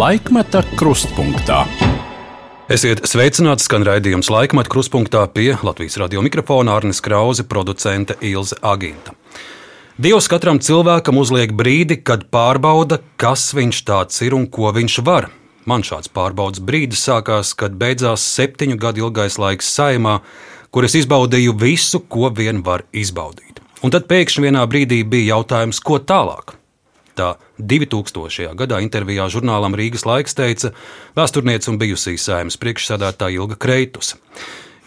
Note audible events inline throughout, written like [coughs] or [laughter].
Laikmeta krustpunktā. Esiet sveicināti, skan raidījums laikmatā kruspunktā pie Latvijas radio mikrofona Arnes Krause, producente Ilze Aginta. Dievs katram cilvēkam uzliek brīdi, kad pārbauda, kas viņš tāds ir un ko viņš var. Man šāds pārbaudas brīdis sākās, kad beidzās septiņu gadu ilgais laiks saimā, kur es izbaudīju visu, ko vien var izbaudīt. Un tad pēkšņi vienā brīdī bija jautājums, ko tālāk. Tā 2000. gadā intervijā žurnālam Rīgas laiks teica vēsturniece un bijusī saimnes priekšsādātāja Ilga Kreitus.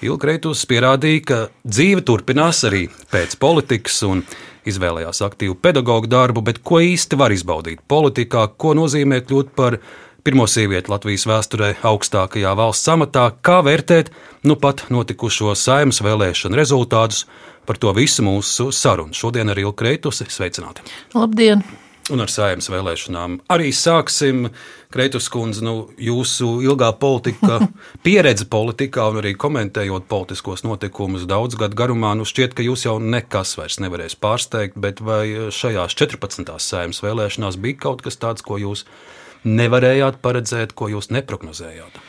Ilga Kreitus pierādīja, ka dzīve turpinās arī pēc politikas un izvēlējās aktīvu pedagoģu darbu, bet ko īsti var izbaudīt politikā, ko nozīmē kļūt par pirmo sievieti Latvijas vēsturē augstākajā valsts amatā, kā vērtēt nu pat notikušo saimnes vēlēšanu rezultātus. Par to visu mūsu sarunu šodien ar Ilgu Kreitusi. Sveicināti! Labdien! Un ar saimnes vēlēšanām arī sāksim. Kreitus kundze, nu, jūsu ilgā politika, [laughs] pieredze politikā un arī komentējot politiskos notikumus daudz gadu garumā, nu šķiet, ka jūs jau nekas vairs nevarēs pārsteigt, bet vai šajās 14. saimnes vēlēšanās bija kaut kas tāds, ko jūs nevarējāt paredzēt, ko jūs neprognozējāt?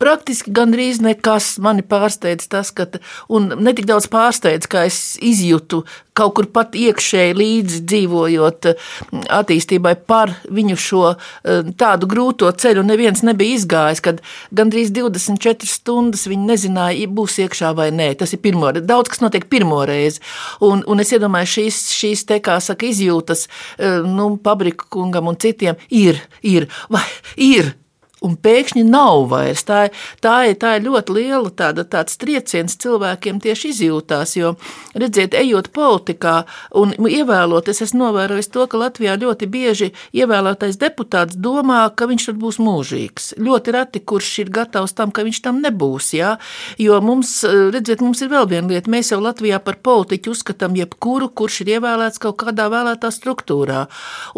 Praktiski gandrīz nekas mani pārsteidz tas, ka, un ne tik daudz pārsteidz, kā es izjūtu kaut kur pat iekšēji līdzi dzīvojot attīstībai par viņu šo eh, tādu grūto ceļu. Neviens nebija izgājis, kad gandrīz 24 stundas viņi nezināja, būs iekšā vai nē. Tas ir pirmo, daudz kas notiek pirmo reizi. Un, un es iedomājos, šīs, šīs te, kā saka, izjūtas, eh, nu, Pabriku kungam un citiem ir, ir, vai ir un pēkšņi nav vairs. Tā, tā, ir, tā ir ļoti liela tāda, tāds trieciens cilvēkiem tieši izjūtās, jo, redziet, ejot politikā un ievēlot, es esmu novērojis to, ka Latvijā ļoti bieži ievēlētais deputāts domā, ka viņš tad būs mūžīgs. Ļoti reti, kurš ir gatavs tam, ka viņš tam nebūs, jā, jo mums, redziet, mums ir vēl viena lieta, mēs jau Latvijā par politiķu uzskatām jebkuru, kurš ir ievēlēts kaut kādā vēlētā struktūrā,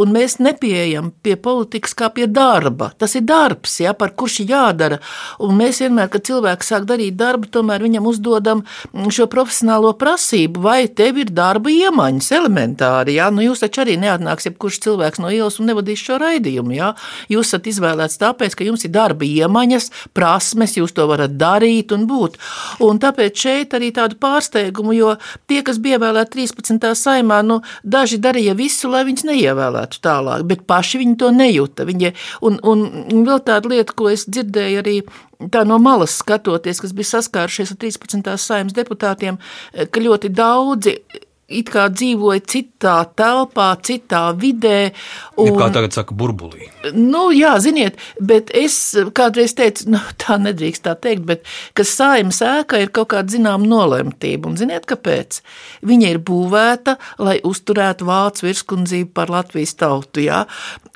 un mēs nepieejam pie politikas kā pie darba. Tas ir darbs darbs, ja, par kurš jādara. Un mēs vienmēr, kad cilvēks sāk darīt darbu, tomēr viņam uzdodam šo profesionālo prasību, vai tev ir darba iemaņas elementāri. Ja? Nu, jūs taču arī neatnāksiet, kurš cilvēks no ielas un nevadīs šo raidījumu. Ja? Jūs esat izvēlēts tāpēc, ka jums ir darba iemaņas, prasmes, jūs to varat darīt un būt. Un tāpēc šeit arī tādu pārsteigumu, jo tie, kas bija ievēlēti 13. saimā, nu, daži darīja visu, lai viņus neievēlētu tālāk, bet paši viņi to nejūta. Viņi, un, un vēl tā tāda lieta, ko es dzirdēju arī tā no malas skatoties, kas bija saskārušies ar 13. saimnes deputātiem, ka ļoti daudzi it kā dzīvoja citā telpā, citā vidē. Un, ja kā tagad saka, burbulī. Nu, jā, ziniet, bet es kādreiz teicu, nu, tā nedrīkst tā teikt, bet ka saimas ēka ir kaut kāda zināma nolemtība. Un ziniet, kāpēc? Viņa ir būvēta, lai uzturētu vācu virskundzību par Latvijas tautu, jā.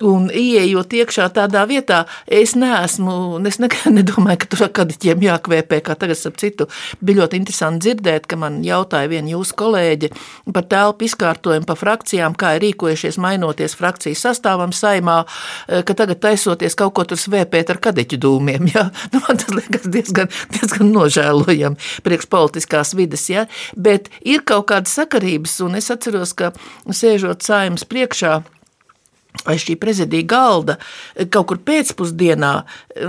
Un ieejot iekšā tādā vietā, es neesmu, es nekad nedomāju, ka tur kadiķiem jākvēpē, kā tagad ap citu. Bija ļoti interesanti dzirdēt, ka man jautāja viena jūsu kolēģi, par telpu izkārtojumu, par frakcijām, kā ir rīkojušies mainoties frakcijas sastāvam saimā, eh, ka tagad taisoties kaut ko tur svēpēt ar kadeķu dūmiem. [laughs] Ja? Nu, man tas liekas diezgan, diezgan nožēlojami priekš politiskās vidas. Ja? Bet ir kaut kādas sakarības, un es atceros, ka sēžot saimas priekšā, vai šī prezidija galda kaut kur pēcpusdienā,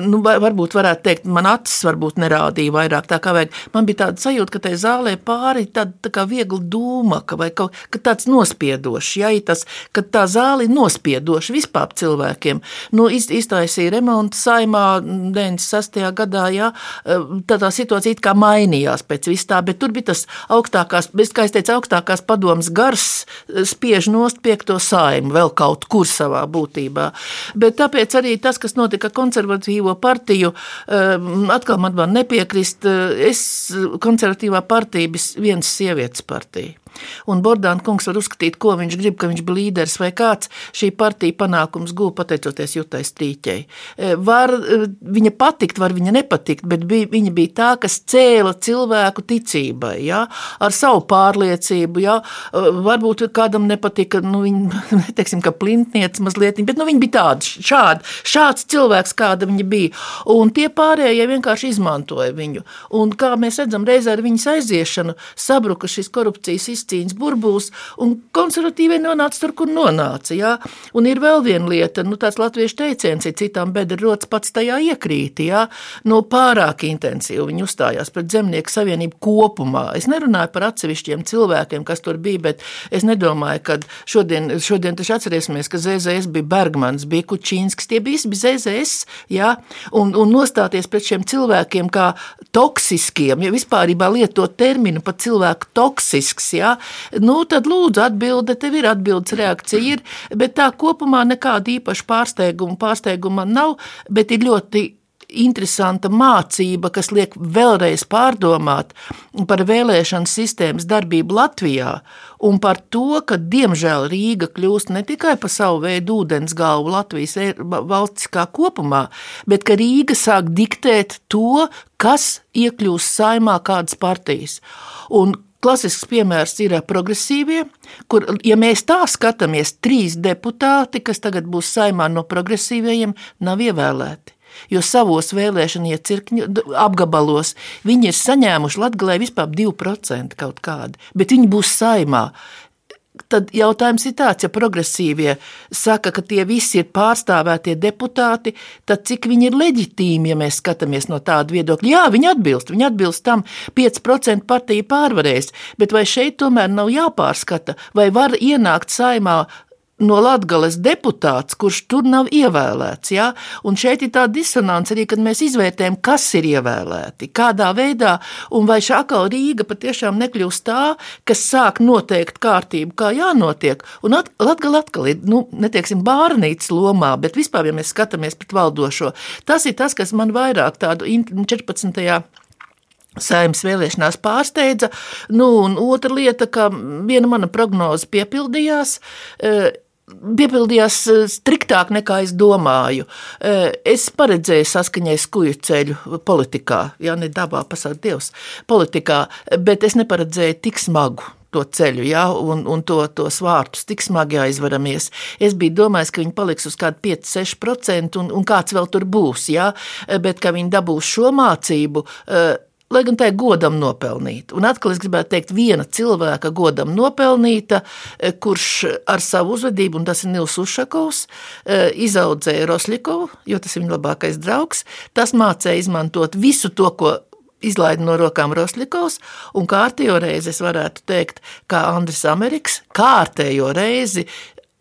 nu, varbūt varētu teikt, man acis varbūt nerādīja vairāk tā kā vajag. Man bija tāda sajūta, ka tajā zālē pāri tāda tā kā viegla dūmaka vai kaut ka tāds nospiedošs, ja tas, ka tā zāle ir nospiedoša vispār cilvēkiem. Nu, iz, iztaisīja remontu saimā 96. gadā, ja, tā tā situācija it kā mainījās pēc vis tā, bet tur bija tas augstākās, kā es teicu, augstākās padomas gars spiež nost piekto saimu vēl kaut kur savā būtībā. Bet tāpēc arī tas, kas notika konservatīvo partiju, eh, atkal man var nepiekrist, eh, es konservatīvā partija bija viens sievietes partija. Un Bordāna kungs var uzskatīt, ko viņš grib, ka viņš bija līderis vai kāds. Šī partija panākums guva pateicoties Jutai Strīķei. E, var e, viņa patikt, var viņa nepatikt, bet bija, viņa bija tā, kas cēla cilvēku ticībai, ja? ar savu pārliecību. Ja? E, varbūt kādam nepatika, nu, viņa, [laughs] neteiksim, ka plintniec mazliet, bet nu, viņa bija tāda, šāda, šāds cilvēks, kāda viņa bija. Un tie pārējie vienkārši izmantoja viņu. Un kā mēs redzam, reizē ar viņas aiziešanu sabruka šis korupcijas izcīņas burbulis, un konservatīvie nonāca tur, kur nonāca. Jā. Un ir vēl viena lieta, nu, tāds latviešu teiciens, ir citām bedra rotas pats tajā iekrīt, jā, no pārāk intensīvi viņi uzstājās pret zemnieku savienību kopumā. Es nerunāju par atsevišķiem cilvēkiem, kas tur bija, bet es nedomāju, ka šodien, šodien taču atcerēsimies, ka ZZS bija Bergmans, bija Kučīnskis, tie visi bija ZZS, jā, un, un nostāties pret šiem cilvēkiem kā toksiskiem, ja vispārībā lietot terminu par cilvēku toksisks, jā, nu tad lūdzu atbilde, tev ir atbildes reakcija ir, bet tā kopumā nekāda īpaša pārsteiguma, pārsteiguma nav, bet ir ļoti interesanta mācība, kas liek vēlreiz pārdomāt par vēlēšanu sistēmas darbību Latvijā un par to, ka diemžēl Rīga kļūst ne tikai par savu veidu ūdens galvu Latvijas e, valsts kā kopumā, bet ka Rīga sāk diktēt to, kas iekļūst saimā kādas partijas. Un Klasisks piemērs ir progresīvie, kur, ja mēs tā skatāmies, trīs deputāti, kas tagad būs saimā no progresīvajiem, nav ievēlēti jo savos vēlēšanu iecirkņu apgabalos viņi ir saņēmuši Latgalē vispār 2% kaut kādi, bet viņi būs saimā. Tad jautājums ir tāds, ja progresīvie saka, ka tie visi ir pārstāvētie deputāti, tad cik viņi ir leģitīmi, ja mēs skatāmies no tāda viedokļa? Jā, viņi atbilst, viņi atbilst tam, 5% partija pārvarēs, bet vai šeit tomēr nav jāpārskata, vai var ienākt saimā no Latvijas deputāts, kurš tur nav ievēlēts. Ja? Un šeit ir tā disonance arī, kad mēs izvērtējam, kas ir ievēlēti, kādā veidā, un vai šā atkal Rīga patiešām nekļūst tā, kas sāk noteikt kārtību, kā jānotiek. Un Latvija atkal ir, nu, netieksim, bārnīcas lomā, bet vispār, ja mēs skatāmies pret valdošo, tas ir tas, kas man vairāk tādu 14. Saimnes vēlēšanās pārsteidza. Nu, otra lieta, ka viena mana prognoze piepildījās. E, piepildījās eh, striktāk nekā es domāju. Eh, es paredzēju saskaņai skuju ceļu politikā, ja ne dabā, pasaules dievs, politikā, bet es neparedzēju tik smagu to ceļu, ja, un, un to, tos vārtus tik smagi aizvaramies. Es biju domājis, ka viņi paliks uz kādu 5-6%, un, un kāds vēl tur būs, ja, bet ka viņi dabūs šo mācību eh, lai gan tā ir godam nopelnīta. Un atkal es gribētu teikt, viena cilvēka godam nopelnīta, eh, kurš ar savu uzvedību, un tas ir Nils Ušakovs, eh, izaudzēja Roslikovu, jo tas ir viņa labākais draugs. Tas mācīja izmantot visu to, ko izlaida no rokām Roslikovs, un kārtējo reizi es varētu teikt, kā Andris Amerikas, kārtējo reizi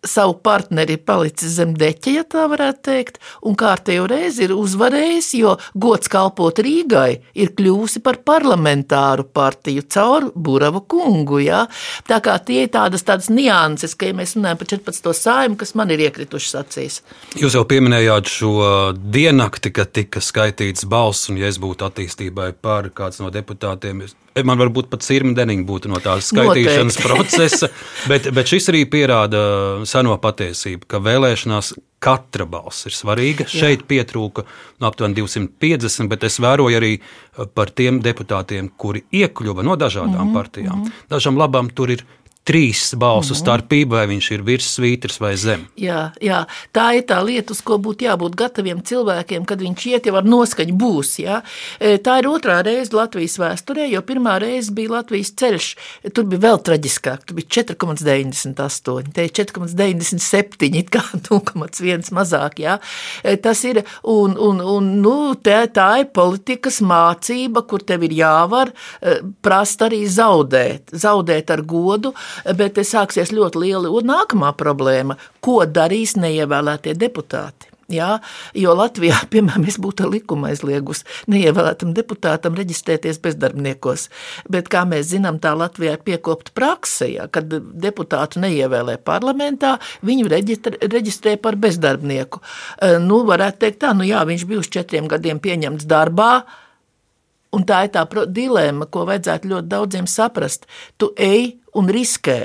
savu partneri palicis zem deķa, ja tā varētu teikt, un kārtējo reizi ir uzvarējis, jo gods kalpot Rīgai ir kļūsi par parlamentāru partiju caur Buravu kungu. Ja? Tā kā tie ir tādas, tādas nianses, ka, ja mēs runājam par 14. sājumu, kas man ir iekritušas acīs. Jūs jau pieminējāt šo diennakti, kad tika skaitīts balss, un ja es būtu attīstībai par kāds no deputātiem, man varbūt pat sirmdeniņa būtu no tās skaitīšanas Noteikti. procesa, bet, bet šis arī pierāda seno patiesību, ka vēlēšanās katra balss ir svarīga. Jā. Šeit pietrūka no aptuveni 250, bet es vēroju arī par tiem deputātiem, kuri iekļuva no dažādām mm -hmm. partijām. Mhm. Dažām labām tur ir trīs balsu mm. starpība, vai viņš ir virs svītras vai zem. Jā, jā, tā ir tā lieta, uz ko būtu jābūt gataviem cilvēkiem, kad viņš iet jau ar noskaņu būs. Jā. E, tā ir otrā reize Latvijas vēsturē, jo pirmā reize bija Latvijas ceļš. Tur bija vēl traģiskāk, tur bija 4,98, te ir 4,97, kā [laughs] 0,1 mazāk. Jā. E, tas ir, un, un, un nu, tā, tā ir politikas mācība, kur tev ir jāvar e, prast arī zaudēt, zaudēt ar godu, bet sāksies ļoti liela nākamā problēma, ko darīs neievēlētie deputāti. Jā, jo Latvijā, [laughs] piemēram, es būtu likuma aizliegus neievēlētam deputātam reģistrēties bezdarbniekos. Bet, kā mēs zinām, tā Latvijā ir piekopta prakse, ja, kad deputātu neievēlē parlamentā, viņu reģistrē, par bezdarbnieku. Nu, varētu teikt tā, nu jā, viņš bija uz četriem gadiem pieņemts darbā, Un tā ir tā dilemma, ko vajadzētu ļoti daudziem saprast. Tu ej un riskē,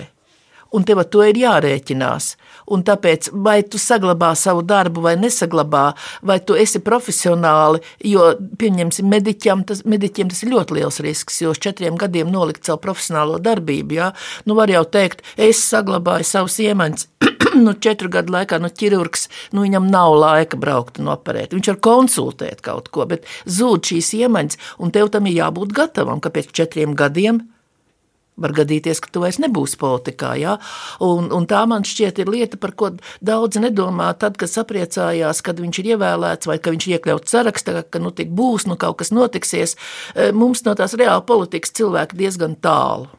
un tev ar to ir jārēķinās. Un tāpēc, vai tu saglabā savu darbu vai nesaglabā, vai tu esi profesionāli, jo, pieņemsim, mediķiem tas, mediķiem tas ir ļoti liels risks, jo uz četriem gadiem nolikt savu profesionālo darbību, jā, nu var jau teikt, es saglabāju savus iemaņas, [clears throat] nu, četru gadu laikā nu, ķirurgs, nu, viņam nav laika braukt un operēt. Viņš var konsultēt kaut ko, bet zūd šīs iemaņas, un tev tam ir jābūt gatavam, ka pēc četriem gadiem Var gadīties, ka tu vairs nebūsi politikā. Ja? Un, un tā man šķiet ir lieta, par ko daudz nedomā tad, kad sapriecājās, kad viņš ir ievēlēts vai ka viņš ir iekļauts sarakstā, ka nu tik būs, nu kaut kas notiksies. E, mums no tās reāla politikas cilvēki diezgan tālu.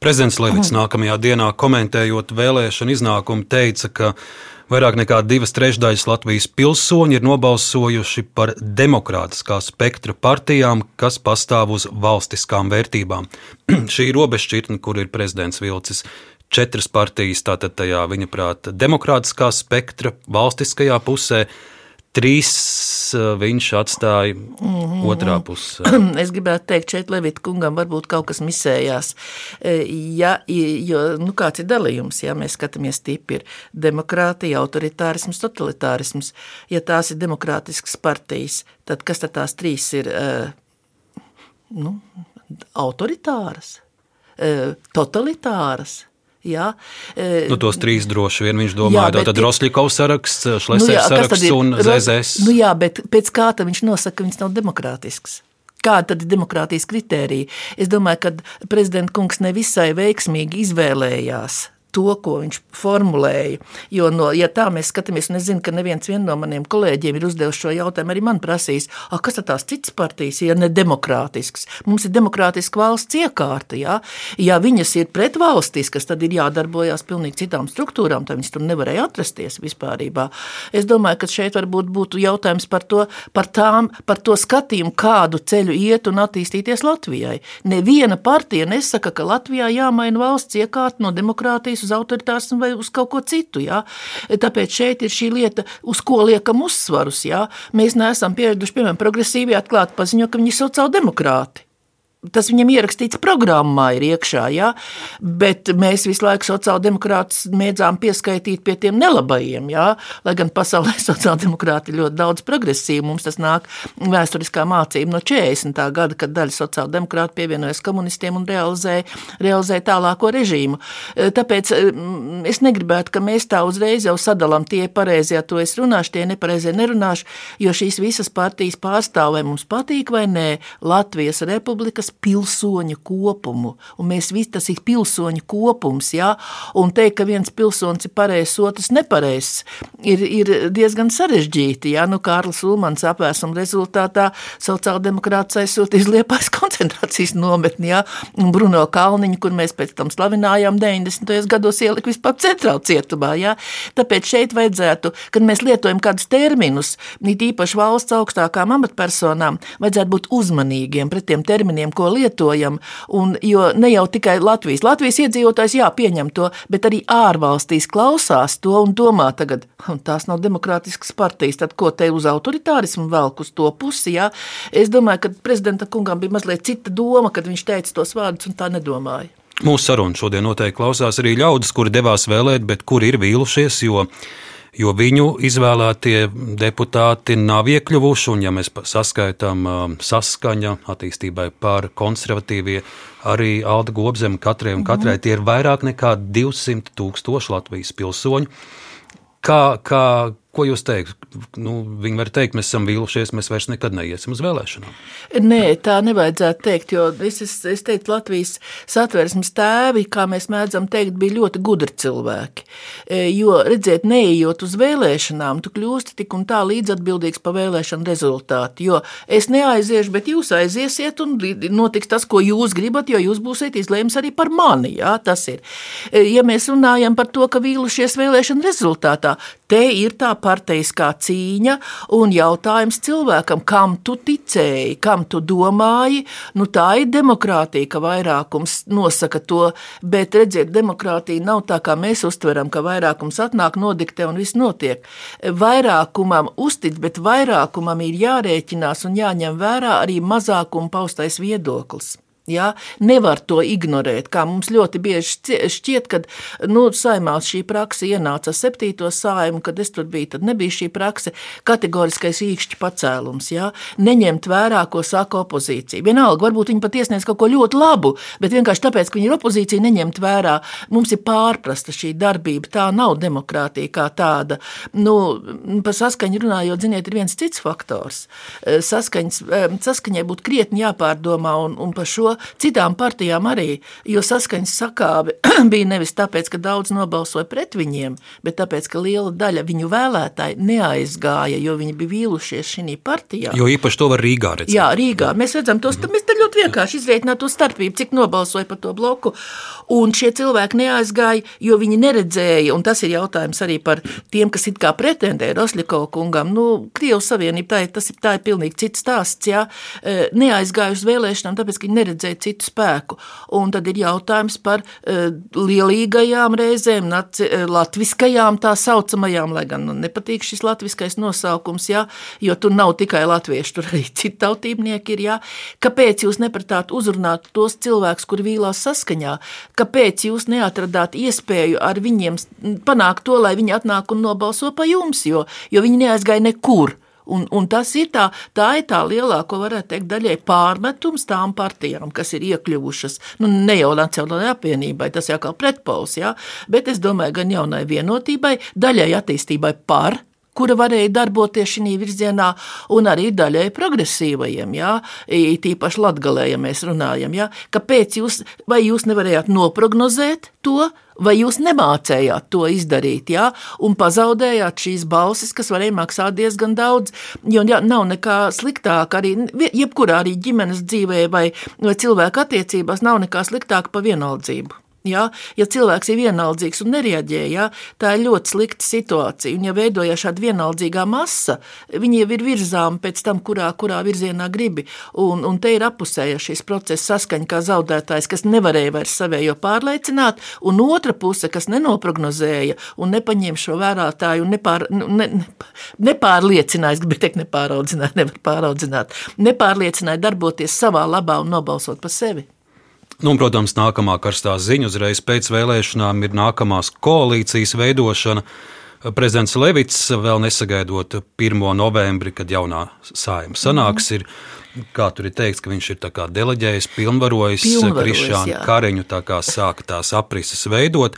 Prezidents Levits nākamajā dienā komentējot vēlēšanu iznākumu teica, ka Vairāk nekā divas trešdaļas Latvijas pilsoņi ir nobalsojuši par demokrātiskā spektra partijām, kas pastāv uz valstiskām vērtībām. [clears throat] Šī robežšķirtne, kur ir prezidents Vilcis, četras partijas, tātad tajā viņa prāta demokrātiskā spektra, valstiskajā pusē, Trīs eh, viņš atstāja mm otrā pusē. [clears throat] Es gribētu teikt, šeit Levita kungam varbūt kaut kas misējās. Eh, ja, jo, nu, kāds ir dalījums, ja mēs skatāmies tipi ir demokrātija, autoritārisms, totalitārisms. Ja tās ir demokrātiskas partijas, tad kas tad tās trīs ir? Eh, nu, autoritāras, totalitāras Jā, e, nu, tos trīs droši vien viņš domāja. Jā, tad Rosļikovs saraksts, Šlesers nu, jā, saraksts un ZZS. Nu, jā, bet pēc kā tad viņš nosaka, ka viņš nav demokrātisks? Kāda tad ir demokrātijas kritērija? Es domāju, ka prezidenta kungs nevisai veiksmīgi izvēlējās to, ko viņš formulēja. Jo, no, ja tā mēs skatāmies, un es zinu, ka neviens no maniem kolēģiem ir uzdevis šo jautājumu, arī man prasīs, kas tad tās citas partijas ir, ja ne demokrātisks? Mums ir demokrātiska valsts iekārta, ja? ja viņas ir pretvalstiskas, tad ir jādarbojas pilnīgi citām struktūrām, tad viņas tur nevarēja atrasties vispārībā. Es domāju, ka šeit varbūt būtu jautājums par to, par tām, par to skatījumu, kādu ceļu iet un attīstīties Latvijai. Neviena partija nesaka, ka Latvijā jāmaina valsts iekārta no demokrātijas nevis uz autoritārismu vai uz kaut ko citu. Jā. Tāpēc šeit ir šī lieta, uz ko liekam uzsvarus. Jā. Mēs neesam pieraduši, piemēram, progresīvi atklāti paziņot, ka viņi ir sociāldemokrāti. Tas viņam ierakstīts programmā, ir iekšā, ja? bet mēs visu laiku sociāldemokrātus mēdzām pieskaitīt pie tiem nelabajiem. Ja? Lai gan pasaulē [laughs] sociāldemokrāti ir ļoti daudz progresīvu, mums tas nāk vēsturiskā mācība no 40. gada, kad daļa sociāldemokrāti pievienojas komunistiem un realizēja, realizēja tālāko režīmu. E, tāpēc e, es negribētu, ka mēs tā uzreiz jau sadalām tie pareizie, to es runāšu, tie nepareizie nerunāšu, jo šīs visas partijas pārstāv, vai mums patīk vai nē, Latvijas republikas pilsoņu kopumu. Un mēs visi tas ir pilsoņu kopums. Ja? Un teikt, ka viens pilsonis ir pareizs, otrs nepareizs, ir, ir diezgan sarežģīti. Ja? Nu, Kārlis Ulmans apvērsuma rezultātā sociāldemokrāts aizsūtīs Liepājas [laughs] koncentrācijas nometni. Ja? Un Bruno Kalniņu, kur mēs pēc tam slavinājām 90. gados ielikt vispār centrāla cietumā. Ja? Tāpēc šeit vajadzētu, kad mēs lietojam kādus terminus, it īpaši valsts augstākām amatpersonām, vajadzētu būt uzmanīgiem pret tiem terminiem, ko lietojam. Un, jo ne jau tikai Latvijas, Latvijas iedzīvotājs jā, pieņem to, bet arī ārvalstīs klausās to un domā, tagad tās nav demokrātiskas partijas, tad ko te uz autoritārismu velk uz to pusi. Jā? Es domāju, ka prezidenta kungam bija mazliet cita doma, kad viņš teica tos vārdus un tā nedomāja. Mūsu sarunu šodien noteikti klausās arī ļaudis, kuri devās vēlēt, bet kuri ir vīlušies, jo jo viņu izvēlētie deputāti nav iekļuvuši. Un, ja mēs saskaitām saskaņa attīstībai par konservatīvie, arī Alda Gobzem katrai un katrai tie ir vairāk nekā 200 tūkstoši Latvijas pilsoņu. Kā, kā, Ko jūs teiktu? Nu, viņi var teikt, mēs esam vīlušies, mēs vairs nekad neiesim uz vēlēšanām. Nē, tā nevajadzētu teikt, jo es, es teiktu, Latvijas satversmes tēvi, kā mēs mēdzam teikt, bija ļoti gudri cilvēki. E, jo, redziet, neejot uz vēlēšanām, tu kļūsti tik un tā līdzatbildīgs par vēlēšanu rezultātu. Jo es neaiziešu, bet jūs aiziesiet un notiks tas, ko jūs gribat, jo jūs būsiet izlēms arī par mani. Jā, tas ir. E, ja mēs runājam par to, ka vīlušies vēlēšanu rezultātā, te ir tā partijiskā cīņa un jautājums cilvēkam, kam tu ticēji, kam tu domāji. Nu, tā ir demokrātija, ka vairākums nosaka to, bet redziet, demokrātija nav tā, kā mēs uztveram, ka vairākums atnāk, nodiktē un viss notiek. Vairākumam uztic, bet vairākumam ir jārēķinās un jāņem vērā arī mazākuma paustais viedoklis. Ja? Nevar to ignorēt, kā mums ļoti bieži šķiet, kad nu, saimās šī praksa ienāca septīto saimu, kad es tur biju, tad nebija šī praksa kategoriskais īkšķi pacēlums, ja? neņemt vērā, ko saka opozīcija. Vienalga, varbūt viņi pat iesniedz kaut ko ļoti labu, bet vienkārši tāpēc, ka viņi ir opozīcija, neņemt vērā, mums ir pārprasta šī darbība, tā nav demokrātija kā tāda. Nu, par saskaņu runājot, ziniet, ir viens cits faktors. Saskaņas, saskaņai būtu krietni jāpārdomā un, un par šo citām partijām arī, jo saskaņas sakāve [clears throat] bija nevis tāpēc, ka daudz nobalsoja pret viņiem, bet tāpēc, ka liela daļa viņu vēlētāji neaizgāja, jo viņi bija vīlušies šī partijā. Jo īpaši to var Rīgā redzēt. Jā, Rīgā. Mēs redzam tos, mēs te ļoti vienkārši izreikināt to starpību, cik nobalsoja par to bloku. Un šie cilvēki neaizgāja, jo viņi neredzēja, un tas ir jautājums arī par tiem, kas it kā pretendē Rosļiko kungam. Nu, Krievijas Savienība, tā ir, tas ir, tā ir pilnīgi cits stāsts, jā, e, neaizgāja uz vēlēšanām, tāpēc, ka viņi neredzēja citu spēku. Un tad ir jautājums par uh, lielīgajām reizēm, uh, latviskajām tā saucamajām, lai gan nu, nepatīk šis latviskais nosaukums, jā, jo tur nav tikai latvieši, tur arī citi tautībnieki ir, jā. Kāpēc jūs nepratāt uzrunāt tos cilvēkus, kuri vīlās saskaņā? Kāpēc jūs neatradāt iespēju ar viņiem panākt to, lai viņi atnāk un nobalso pa jums, jo, jo viņi neaizgāja nekur? Un, un tas ir tā, tā ir tā lielāko, varētu teikt, daļai pārmetums tām partijām, kas ir iekļuvušas, nu, ne jau Nacionālajai apvienībai, tas jau kā pretpols, jā, bet es domāju, gan jaunai vienotībai, daļai attīstībai par kura varēja darboties šī virzienā, un arī daļai progresīvajiem, jā, tīpaši latgalē, ja mēs runājam, jā, kāpēc jūs, vai jūs nevarējāt noprognozēt to, vai jūs nemācējāt to izdarīt, jā, un pazaudējāt šīs balsis, kas varēja maksāt diezgan daudz, jo jā, nav nekā sliktāk arī, jebkurā arī ģimenes dzīvē vai, vai cilvēku attiecībās nav nekā sliktāk pa vienaldzību. Ja, ja cilvēks ir vienaldzīgs un nereaģē, ja, tā ir ļoti slikta situācija. Un, ja veidojas šāda vienaldzīgā masa, viņi jau ir virzām pēc tam, kurā, kurā virzienā gribi. Un, un te ir apusēja šīs procesa saskaņa, kā zaudētājs, kas nevarēja vairs savējo pārliecināt, un otra puse, kas nenoprognozēja un nepaņēma šo vērātāju un nepār, nu, ne, nepārliecinājis, bet teikt, nepāraudzināt, nevar pāraudzināt, nepārliecināja darboties savā labā un nobalsot par sevi. Nu, un, protams, nākamā karstā ziņa uzreiz pēc vēlēšanām ir nākamās koalīcijas veidošana. Prezidents Levits vēl nesagaidot 1. novembri, kad jaunā saima sanāks, ir kā tur ir teikts, ka viņš ir deleģējis, pilnvarojis, pilnvarojis Krišānu Kariņu sāka tās aprises veidot.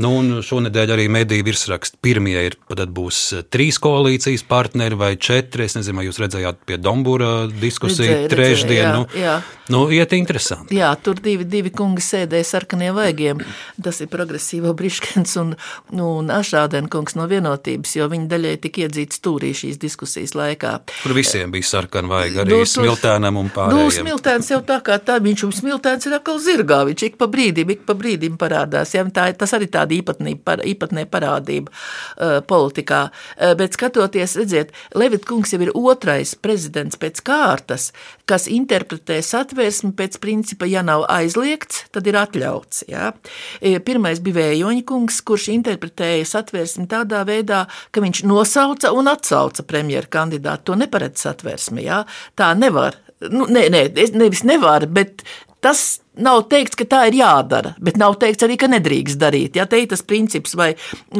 Nu, šonadēļ arī mediju virsraksts pirmie ir, tad būs trīs koalīcijas partneri vai četri. Es nezinu, vai jūs redzējāt pie Dombūra diskusiju trešdien. Nu, jā. nu, iet interesanti. Jā, tur divi, divi kungi sēdēja sarkaniem vaigiem. Tas ir progresīvo Briškens un, nu, un Ašādenkungs no vienotības, jo viņi daļai tik iedzīti stūrī šīs diskusijas laikā. Tur visiem bija sarkan vaigi arī. Nu, smiltēnam un pārējiem. Nu, smiltēns jau tā kā tā, viņš un smiltēns ir atkal zirgā, viņš ik pa brīdim, ik pa brīdim parādās. Ja? Tā, tas arī tāda īpatnība, īpatnē parādība uh, politikā. Uh, bet skatoties, redziet, Levit kungs jau ir otrais prezidents pēc kārtas, kas interpretē satversmi pēc principa, ja nav aizliegts, tad ir atļauts. Ja? E, pirmais bija Vējoņa kungs, kurš interpretēja satversmi tādā veidā, ka viņš nosauca un atsauca premjeru kandidātu. To neparedz satversmi. Ja? Tā nevar nu, nē, nē, nevis nevar, bet tas nav teikts, ka tā ir jādara, bet nav teikts arī, ka nedrīkst darīt. Ja te ir tas princips, vai,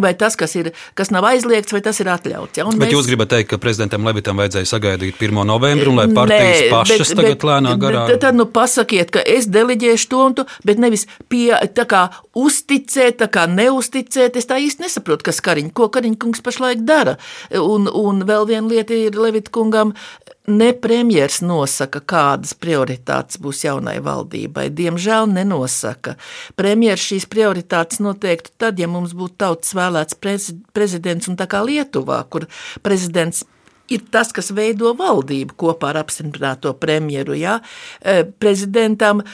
vai tas, kas, ir, kas nav aizliegts, vai tas ir atļauts. Ja? Un bet mēs... jūs gribat teikt, ka prezidentam Levitam vajadzēja sagaidīt 1. novembri, un lai partijas Nē, pašas bet, tagad bet, lēnā garā. Tad, tad nu pasakiet, ka es deleģēšu to un to, bet nevis pie, tā kā uzticēt, tā kā neuzticēt. Es tā īsti nesaprotu, kas Kariņ, ko Kariņkungs pašlaik dara. Un, un vēl viena lieta ir Levita kungam. Ne premjers nosaka, kādas prioritātes būs jaunai valdībai diemžēl nenosaka. Premjeras šīs prioritātes noteikti tad, ja mums būtu tautas vēlēts prezidents un tā kā Lietuvā, kur prezidents ir tas, kas veido valdību kopā ar apstiprināto premjeru. Ja? E, prezidentam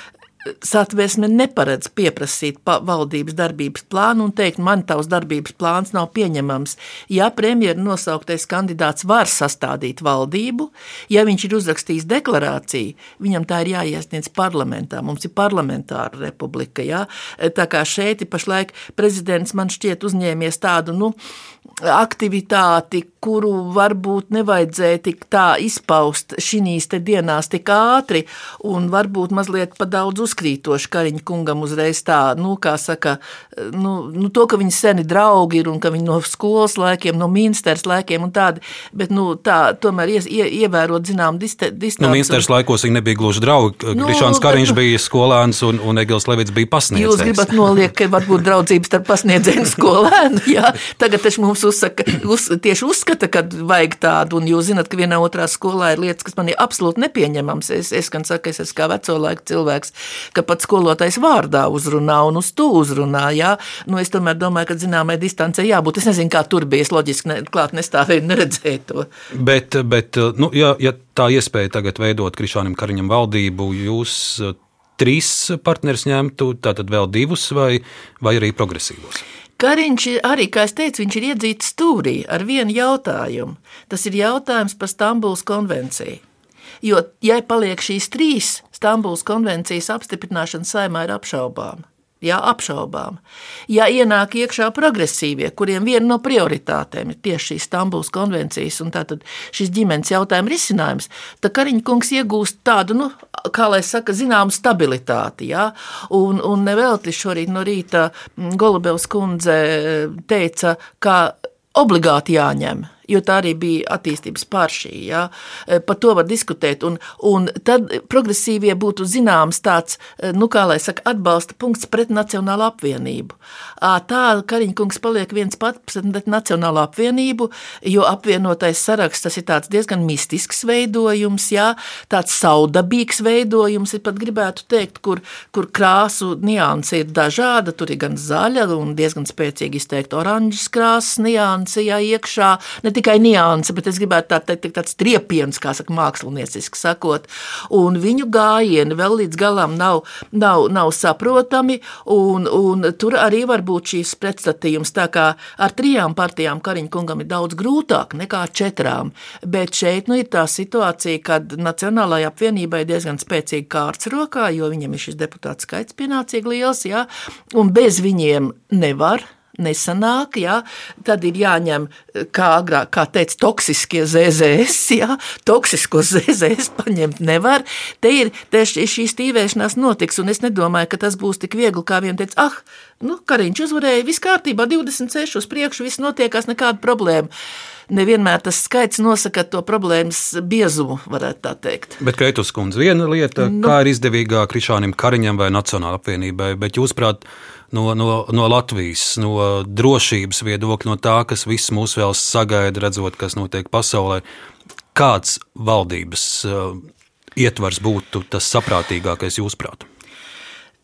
satversme neparedz pieprasīt valdības darbības plānu un teikt, man tavs darbības plāns nav pieņemams. Ja premjeras nosauktais kandidāts var sastādīt valdību, ja viņš ir uzrakstījis deklarāciju, viņam tā ir jāiesniedz parlamentā. Mums ir parlamentāra republika. Ja? Tā kā šeit pašlaik prezidents man šķiet uzņēmies tādu nu, aktivitāti, kuru varbūt nevajadzēja tik tā izpaust šīs dienās tik ātri un varbūt mazliet pa daudz uzskatīt uzkrītoši Kariņa kungam uzreiz tā, nu, kā saka, nu, nu to, ka viņi seni draugi ir un ka viņi no skolas laikiem, no ministrs laikiem un tādi, bet, nu, tā tomēr ies, ie, ievērot zinām distanci. Nu, ministrs laikos viņi nebija gluži draugi. Nu, Krišāns Kariņš bet, bija skolēns un, un Egils Levits bija pasniedzējs. Jūs gribat noliekt, ka varbūt draudzības starp pasniedzēju un skolēnu, jā. Tagad taču mums uzsaka, uz, tieši uzskata, ka vajag tādu, un jūs zinat, ka vienā otrā skolā ir lietas, kas man ir absolūti nepieņemams. Es, es gan saku, es esmu kā veco laiku cilvēks, ka pat skolotājs vārdā uzrunā un uz to uzrunā. Jā. Nu, es tomēr domāju, ka zināmai distancē jābūt. Es nezinu, kā tur bija. Es loģiski ne, klāt nestāvēju un neredzēju to. Bet, bet nu, ja, ja tā iespēja tagad veidot Krišānam Kariņam valdību, jūs trīs partnerus ņemtu, tātad vēl divus vai, vai arī progresīvos? Kariņš arī, kā es teicu, viņš ir iedzīts stūrī ar vienu jautājumu. Tas ir jautājums par Stambulas konvenciju. Jo, ja paliek šīs trīs, Stambulas konvencijas apstiprināšana saimā ir apšaubāma. Jā, apšaubām. Ja ienāk iekšā progresīvie, kuriem viena no prioritātēm ir tieši šīs Stambulas konvencijas un šis ģimenes jautājuma risinājums, tad Kariņš kungs iegūst tādu, nu, kā lai saka, zināmu stabilitāti. Jā? Un, un nevelti šorīt no rīta Golubevs kundze teica, ka obligāti jāņem jo tā arī bija attīstības pāršī. Ja? E, par to var diskutēt. Un, un tad progresīvie būtu zināms tāds, e, nu, kā lai saka, atbalsta punkts pret Nacionālo apvienību. Tā Kariņkungs paliek viens pats pret Nacionālo apvienību, jo apvienotais saraksts tas ir tāds diezgan mistisks veidojums, jā, tāds saudabīgs veidojums, ir pat gribētu teikt, kur, kur krāsu nianse ir dažāda, tur ir gan zaļa un diezgan spēcīgi izteikti oranžas krāsas nianse, jā, iekšā, ne tikai nianse, bet es gribētu tā teikt, tāds triepiens, kā saka mākslinieciski sakot, un viņu gājieni vēl līdz galam nav, nav, nav saprotami, un, un tur arī var būt šīs pretstatījums, tā kā ar trijām partijām Kariņa kungam ir daudz grūtāk nekā četrām, bet šeit nu ir tā situācija, kad Nacionālajai apvienībai diezgan spēcīga kārts rokā, jo viņam ir šis deputāts skaits pienācīgi liels, jā, un bez viņiem nevar nesanāk, jā, tad ir jāņem, kā agrāk, kā teica, toksiskie ZZS, jā, toksisko ZZS paņemt nevar. Te ir, te šī stīvēšanās notiks, un es nedomāju, ka tas būs tik viegli, kā vien teica, ah, nu, Kariņš uzvarēja, viss kārtībā, 26 uz priekšu, viss notiekās, nekāda problēma nevienmēr tas skaits nosaka to problēmas biezumu, varētu tā teikt. Bet, Kreitus kundze, viena lieta, nu, kā ir izdevīgāk Krišānam Kariņam vai Nacionāla apvienībai, bet jūs prāt, no, no, no Latvijas, no drošības viedokļa, no tā, kas viss mūs vēl sagaida, redzot, kas notiek pasaulē. Kāds valdības uh, ietvars būtu tas saprātīgākais jūsuprāt?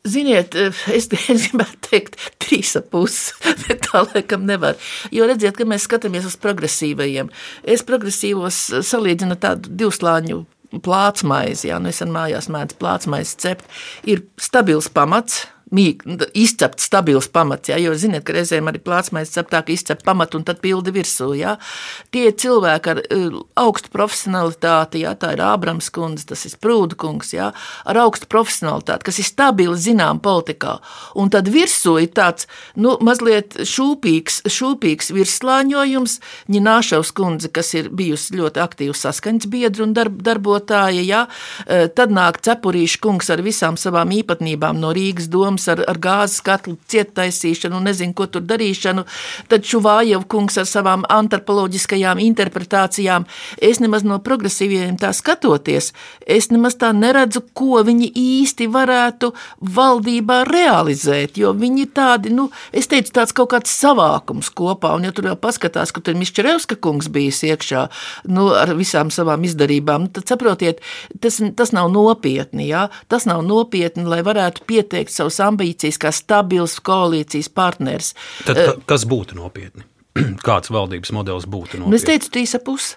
Ziniet, es, es [laughs] gribētu teikt, trīs pusi, [laughs] bet tā laikam nevar. Jo redziet, ka mēs skatāmies uz progresīvajiem. Es progresīvos salīdzinu tādu divslāņu plātsmaizi, jā, nu es mājās mēdzu plātsmaizi cept, ir stabils pamats, izcept stabils pamats. Jā, jo ziniet, ka reizēm arī plātsmais cep tā, ka izcep pamatu un tad pildi virsū. Jā. Tie cilvēki ar uh, augstu profesionalitāti, jā, tā ir Ābrams kundze, tas ir Prūda kungs, jā, ar augstu profesionalitāti, kas ir stabili zinām politikā. Un tad virsū ir tāds, nu, mazliet šūpīgs, šūpīgs virslāņojums. Ņināšaus kundze, kas ir bijusi ļoti aktīva saskaņas biedra un darb, darbotāja, jā, e, tad nāk cepurīša kungs ar visām savām īpatnībām no Rīgas domas kungs ar, ar gāzes katlu ciettaisīšanu un nezinu, ko tur darīšanu, tad Šuvājeva kungs ar savām antropoloģiskajām interpretācijām. Es nemaz no progresīviem tā skatoties, es nemaz tā neredzu, ko viņi īsti varētu valdībā realizēt, jo viņi tādi, nu, es teicu, tāds kaut kāds savākums kopā, un ja tur vēl paskatās, ka tur Mišķerevska kungs bijis iekšā, nu, ar visām savām izdarībām, nu, tad saprotiet, tas, tas nav nopietni, jā, tas nav nopietni, lai varētu pieteikt savus ambīcijas kā stabils koalīcijas partners. Tad, ka, kas būtu nopietni? [clears throat] Kāds valdības modelis būtu nopietni? Es teicu, trīs ap pusi.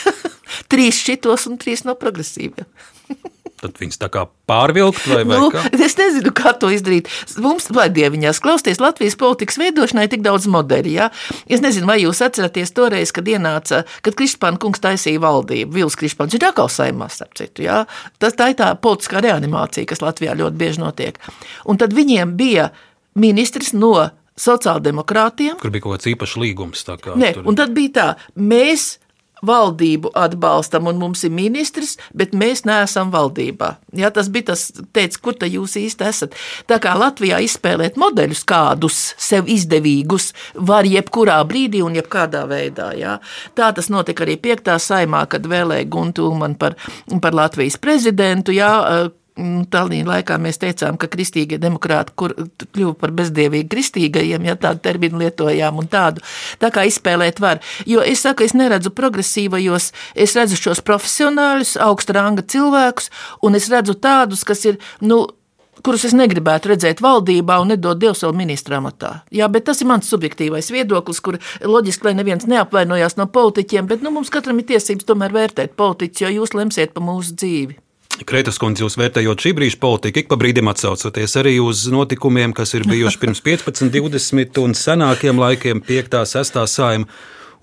[laughs] trīs šitos un trīs no progresīviem. [laughs] Tad viņas tā kā pārvilkt, vai, vai nu, kā? Es nezinu, kā to izdarīt. Mums, vai dieviņās, klausties Latvijas politikas veidošanai, tik daudz modeļu. Ja? Es nezinu, vai jūs atceraties toreiz, kad ienāca, kad Krišpāna kungs taisīja valdību. Vils Krišpāns ir atkal saimās, starp citu. Ja? Tas tā ir tā politiskā reanimācija, kas Latvijā ļoti bieži notiek. Un tad viņiem bija ministrs no sociāldemokrātiem. Kur bija kaut kāds īpašs līgums. Kā, Nē, tur... un tad bija tā, mēs valdību atbalstam un mums ir ministrs, bet mēs neesam valdībā. Jā, tas bija tas, teica, kur tad jūs īsti esat. Tā kā Latvijā izspēlēt modeļus kādus sev izdevīgus var jebkurā brīdī un jebkādā veidā. Jā. Tā tas notika arī 5. saimā, kad vēlēja Guntu Ulmanu par, par Latvijas prezidentu. Mm, Talīna laikā mēs teicām, ka kristīgie demokrāti kur, kļuva par bezdievīgi kristīgajiem, ja tādu terminu lietojām un tādu. Tā kā izspēlēt var. Jo es saku, es neredzu progresīvajos, es redzu šos profesionāļus, augsta ranga cilvēkus, un es redzu tādus, kas ir, nu, kurus es negribētu redzēt valdībā un nedod Dievs vēl ministra amatā. Jā, bet tas ir mans subjektīvais viedoklis, kur loģiski, lai neviens neapvainojās no politiķiem, bet nu, mums katram ir tiesības tomēr vērtēt politiķus, jo jūs lemsiet par mūsu dzīvi. Kreitas kundze, jūs vērtējot šī brīža politiku, ik pa brīdim atsaucoties arī uz notikumiem, kas ir bijuši pirms 15, 20 un senākiem laikiem, 5, 6 sājuma.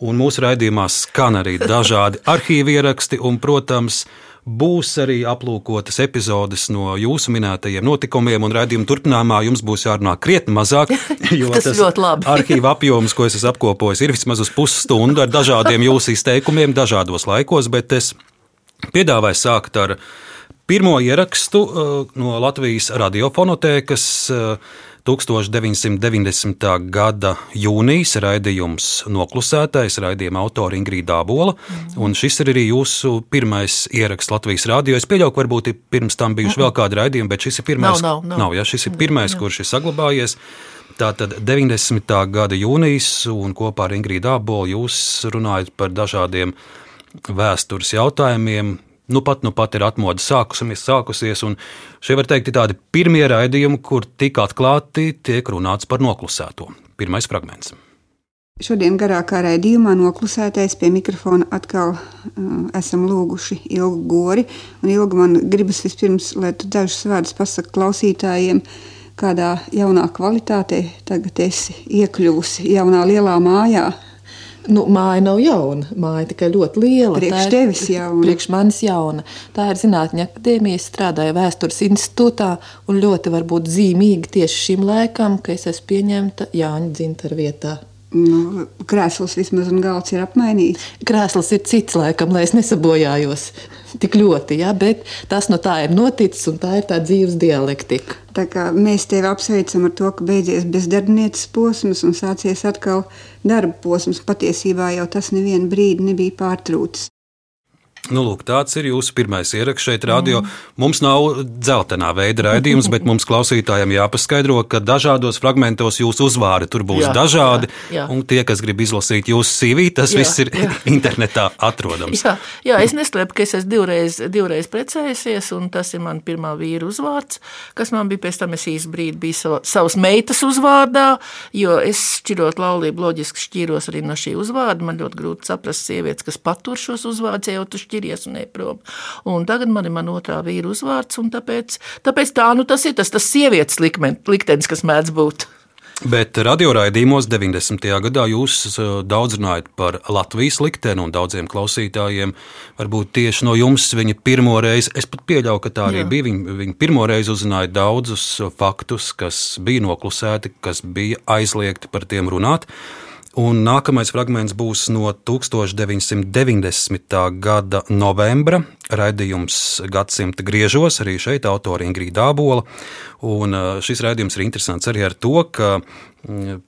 Un mūsu raidījumā skan arī dažādi arhīvi ieraksti, un, protams, būs arī aplūkotas epizodes no jūsu minētajiem notikumiem, un raidījuma turpinājumā jums būs jārunā krietni mazāk. [laughs] Jo tas, tas ļoti labi. arhīva apjoms, ko es esmu apkopojis, ir vismaz uz pusstundu ar dažādiem jūsu izteikumiem, dažādos laikos, bet es piedāvāju sākt ar pirmo ierakstu uh, no Latvijas radiofonotēkas. 1990. Uh, gada jūnijas raidījums Noklusētais, raidījuma autora Ingrīda Abola. Mm. Šis ir arī jūsu pirmais ieraksts Latvijas rādio. Es pieļauju, ka varbūt ir pirms tam bijuši vēl kādi raidījumi, bet šis ir pirmais. Nav, nav, nav. nav ja, šis ir pirmais, kurš ir saglabājies. Tātad 90. gada jūnijas, un kopā ar Ingrīdu Abolu jūs runājat par dažādiem vēstures jautājumiem, nu pat, nu pat ir atmodas sākusies, sākusies, un šie var teikt ir tādi pirmie raidījumi, kur tik atklāti tiek runāts par noklusēto. Pirmais fragments. Šodien garākā raidījumā noklusētais pie mikrofona atkal uh, esam lūguši Ilgu Gori. Un Ilga man gribas vispirms, lai tu dažus vārdus pasaki klausītājiem, kādā jaunā kvalitātē tagad esi iekļuvusi jaunā lielā mājā, Nu, māja nav jauna. Māja tikai ļoti liela. Priekš tevis jauna. Priekš manis jauna. Tā ir Zinātņu akadēmija. Es strādāju vēstures institūtā un ļoti varbūt zīmīgi tieši šim laikam, ka es esmu pieņemta Jāņa Dzintara vietā. Nu, krēsls vismaz un galds ir apmainīts. Krēsls ir cits, laikam, lai es nesabojājos tik ļoti, ja, bet tas no tā ir noticis un tā ir tā dzīves dialektika. Tā kā mēs tevi apsveicam ar to, ka beidzies bezdarbnieces posms un sācies atkal darba posms. Patiesībā jau tas nevienu brīdi nebija pārtrūcis. Nu, lūk, tāds ir jūsu pirmais ieraksts šeit, radio. Mm. Mums nav dzeltenā veida raidījums, bet mums klausītājiem jāpaskaidro, ka dažādos fragmentos jūsu uzvārdi tur būs jā, dažādi. Jā, jā. Un tie, kas grib izlasīt jūsu CV, tas jā, viss ir jā. [laughs] internetā atrodams. Jā, jā es neslēpu, ka es esmu divreiz, divreiz precējusies, un tas ir mans pirmā vīra uzvārds, kas man bija pēc tam es īsti brīdi biju sav, savas meitas uzvārdā, jo es šķirot laulību loģiski šķīros arī no šī uzvārda. Man ļoti grūti saprast sievietes, kas patur šos uzvārdus, jau tu šķiros šķiries un ejprom. Un tagad man ir man otrā vīra uzvārds, un tāpēc, tāpēc tā, nu tas ir tas, tas sievietes liktenis, kas mēdz būt. Bet radioraidījumos 90. gadā jūs uh, daudz runājat par Latvijas likteni un daudziem klausītājiem. Varbūt tieši no jums viņa pirmo reizi, es pat pieļauju, ka tā arī Jā. bija. Viņa, viņa pirmo reizi uzzināja daudzus faktus, kas bija noklusēti, kas bija aizliegti par tiem runāt. Un nākamais fragments būs no 1990. gada novembra. Raidījums gadsimta griežos, arī šeit autori Ingrīda Dābola. Un šis raidījums ir interesants arī ar to, ka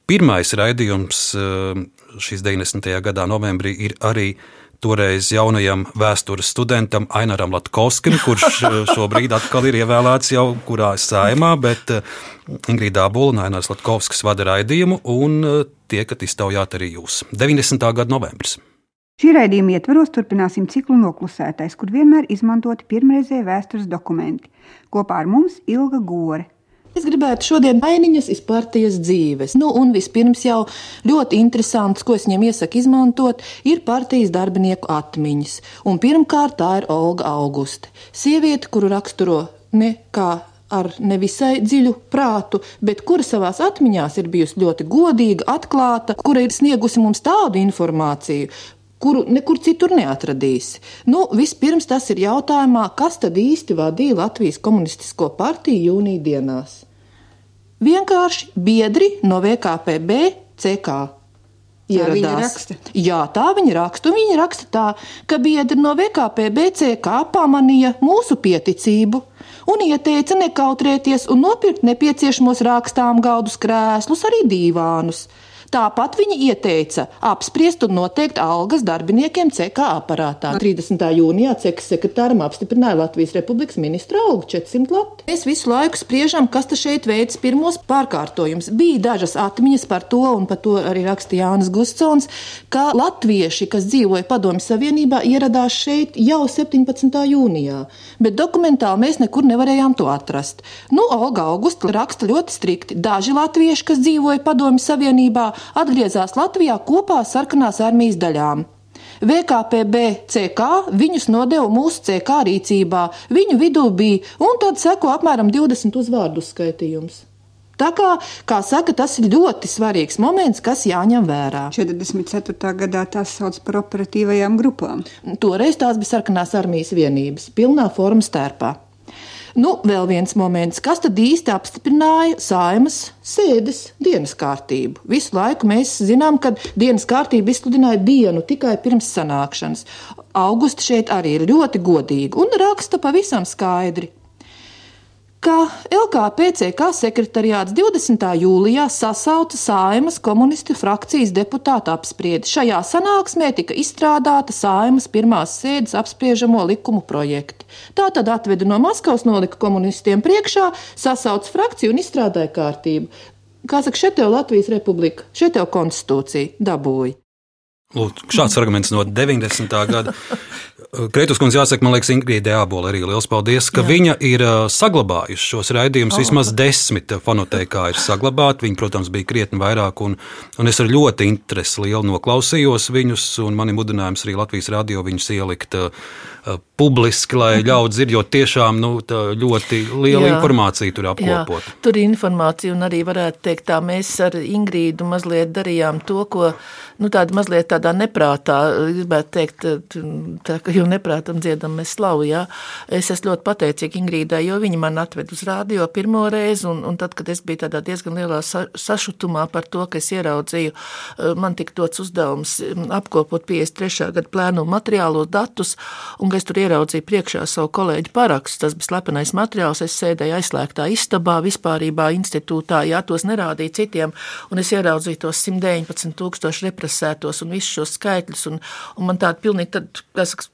pirmais raidījums šīs 90. gadā novembrī ir arī toreiz jaunajam vēstures studentam Ainaram Latkovskim, kurš [laughs] šobrīd atkal ir ievēlēts jau kurā saimā, bet Ingrīdā Bulna un Ainārs Latkovskis vada raidījumu, un tiekat iztaujāt arī jūs. 90. gada novembris. Šī raidījuma ietvaros turpināsim ciklu noklusētais, kur vienmēr izmantoti pirmreizēji vēstures dokumenti. Kopā ar mums Ilga Gore, Es gribētu šodien ainiņas iz partijas dzīves. Nu, un vispirms jau ļoti interesants, ko es viņam iesaku izmantot, ir partijas darbinieku atmiņas. Un pirmkārt tā ir Olga Auguste. Sieviete, kuru raksturo ne kā ar nevisai dziļu prātu, bet kura savā atmiņā ir bijusi ļoti godīga, atklāta, kura ir sniegusi mums tādu informāciju. Kuru nekur citur neatradīs. Nu, vispirms tas ir jautājumā, kas tad īsti vadīja Latvijas komunistisko partiju jūnija dienās. Vienkārši biedri no VKPB CK. ieradās. raksta? Jā, tā viņa raksta. Viņa raksta tā, ka biedri no VKP BCK pamanīja mūsu pieticību un ieteica nekautrēties un nopirkt nepieciešamos rākstām galdus, krēslus, arī dīvānus. Tāpat viņi ieteica apspriest un noteikt algas darbiniekiem CK aparātā. 30. jūnijā CK sekretāram apstiprināja Latvijas Republikas ministra algu 400 lati. Mēs visu laiku spriežam, kas te šeit veids pirmos pārkārtojumus. Bija dažas atmiņas par to, un par to arī rakstīja Jānis Gustsons, ka latvieši, kas dzīvoja Padomju Savienībā, ieradās šeit jau 17. jūnijā, bet dokumentāli mēs nekur nevarējām to atrast. Nu, Olga Augusta raksta ļoti strikti. Daži latvieši, kas dzīvoja Padomju Savienībā, atgriezās Latvijā kopā ar sarkanās armijas daļām. VKPB CK viņus nodeva mūsu CK rīcībā, viņu vidū bija, un tad seko apmēram 20 uzvārdu skaitījums. Tā kā, kā saka, tas ir ļoti svarīgs moments, kas jāņem vērā. 44. gadā tās sauc par operatīvajām grupām. Toreiz tās bija sarkanās armijas vienības, pilnā formas tērpā. Nu, vēl viens moments, kas tad īsti apstiprināja saimas sēdes dienas kārtību. Visu laiku mēs zinām, ka dienas kārtība izsludināja dienu tikai pirms sanākšanas. Augusta šeit arī ir ļoti godīga un raksta pavisam skaidri ka LKPCK sekretariāts 20. jūlijā sasauca Saimas komunistu frakcijas deputātu apspriedi. Šajā sanāksmē tika izstrādāta Saimas pirmās sēdes apspriežamo likumu projekti. Tā tad atveda no Maskavas nolika komunistiem priekšā, sasauca frakciju un izstrādāja kārtību. Kā saka, šeit jau Latvijas republika, šeit jau konstitūcija dabūja. Lūd, šāds arguments no 90. gada. [laughs] Kreitus kundze jāsaka, man liekas, Ingrīda Jābola arī liels paldies, ka Jā. viņa ir saglabājusi šos raidījumus. Oh. Vismaz desmit fonoteikā ir saglabāti. Viņi, protams, bija krietni vairāk, un, un es ar ļoti interesi lielu noklausījos viņus, un man ir mudinājums arī Latvijas radio viņus ielikt uh, publiski, lai mhm. ļaudis ir, jo tiešām nu, ļoti liela Jā. informācija tur apkopot. Jā, tur ir informācija, un arī varētu teikt, tā mēs ar Ingrīdu mazliet darījām to, ko nu, tāda mazliet tādā neprātā, gribētu teikt, tā, jau neprātam dziedam mēs slavu, jā. Es esmu ļoti pateicīga Ingrīdai, jo viņa man atved uz rādio pirmo reizi, un, un tad, kad es biju tādā diezgan lielā sa, sašutumā par to, ka es ieraudzīju, man tika dots uzdevums apkopot 53. gadu plēnu materiālos datus, un es tur ieraudzīju priekšā savu kolēģi parakstu, tas bija slepenais materiāls, es sēdēju aizslēgtā istabā, vispārībā institūtā, jā, tos nerādīju citiem, un es ieraudzīju tos 119 tūkstoši represētos un visus šos skaitļus, un, un man tāda pilnīgi, tad, saka,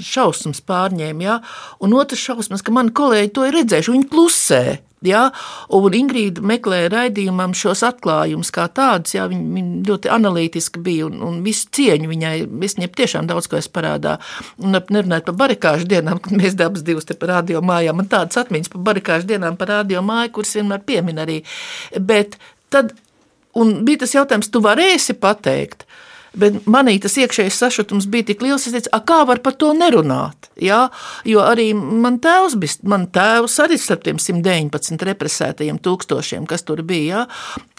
šausmas pārņēma, jā, un otrs šausmas, ka mani kolēģi to ir redzējuši, viņi klusē, Ja? Un Ingrīda meklēja raidījumam šos atklājumus kā tādus, ja viņa, viņa ļoti analītiski bija un, un visu cieņu viņai. Es viņai tiešām daudz ko es parādā. Un nerunājot par barikāžu dienām, kad mēs dabas divas te par radio mājām, man tādas atmiņas par barikāžu dienām par radio māju, kuras vienmēr piemin arī. Bet tad, un bija tas jautājums, tu varēsi pateikt, Bet manī tas iekšējais sašutums bija tik liels, es teicu, kā var par to nerunāt? Ja? Jo arī man tēvs bija, man tēvs arī starp tiem 119 represētajiem tūkstošiem, kas tur bija. Ja?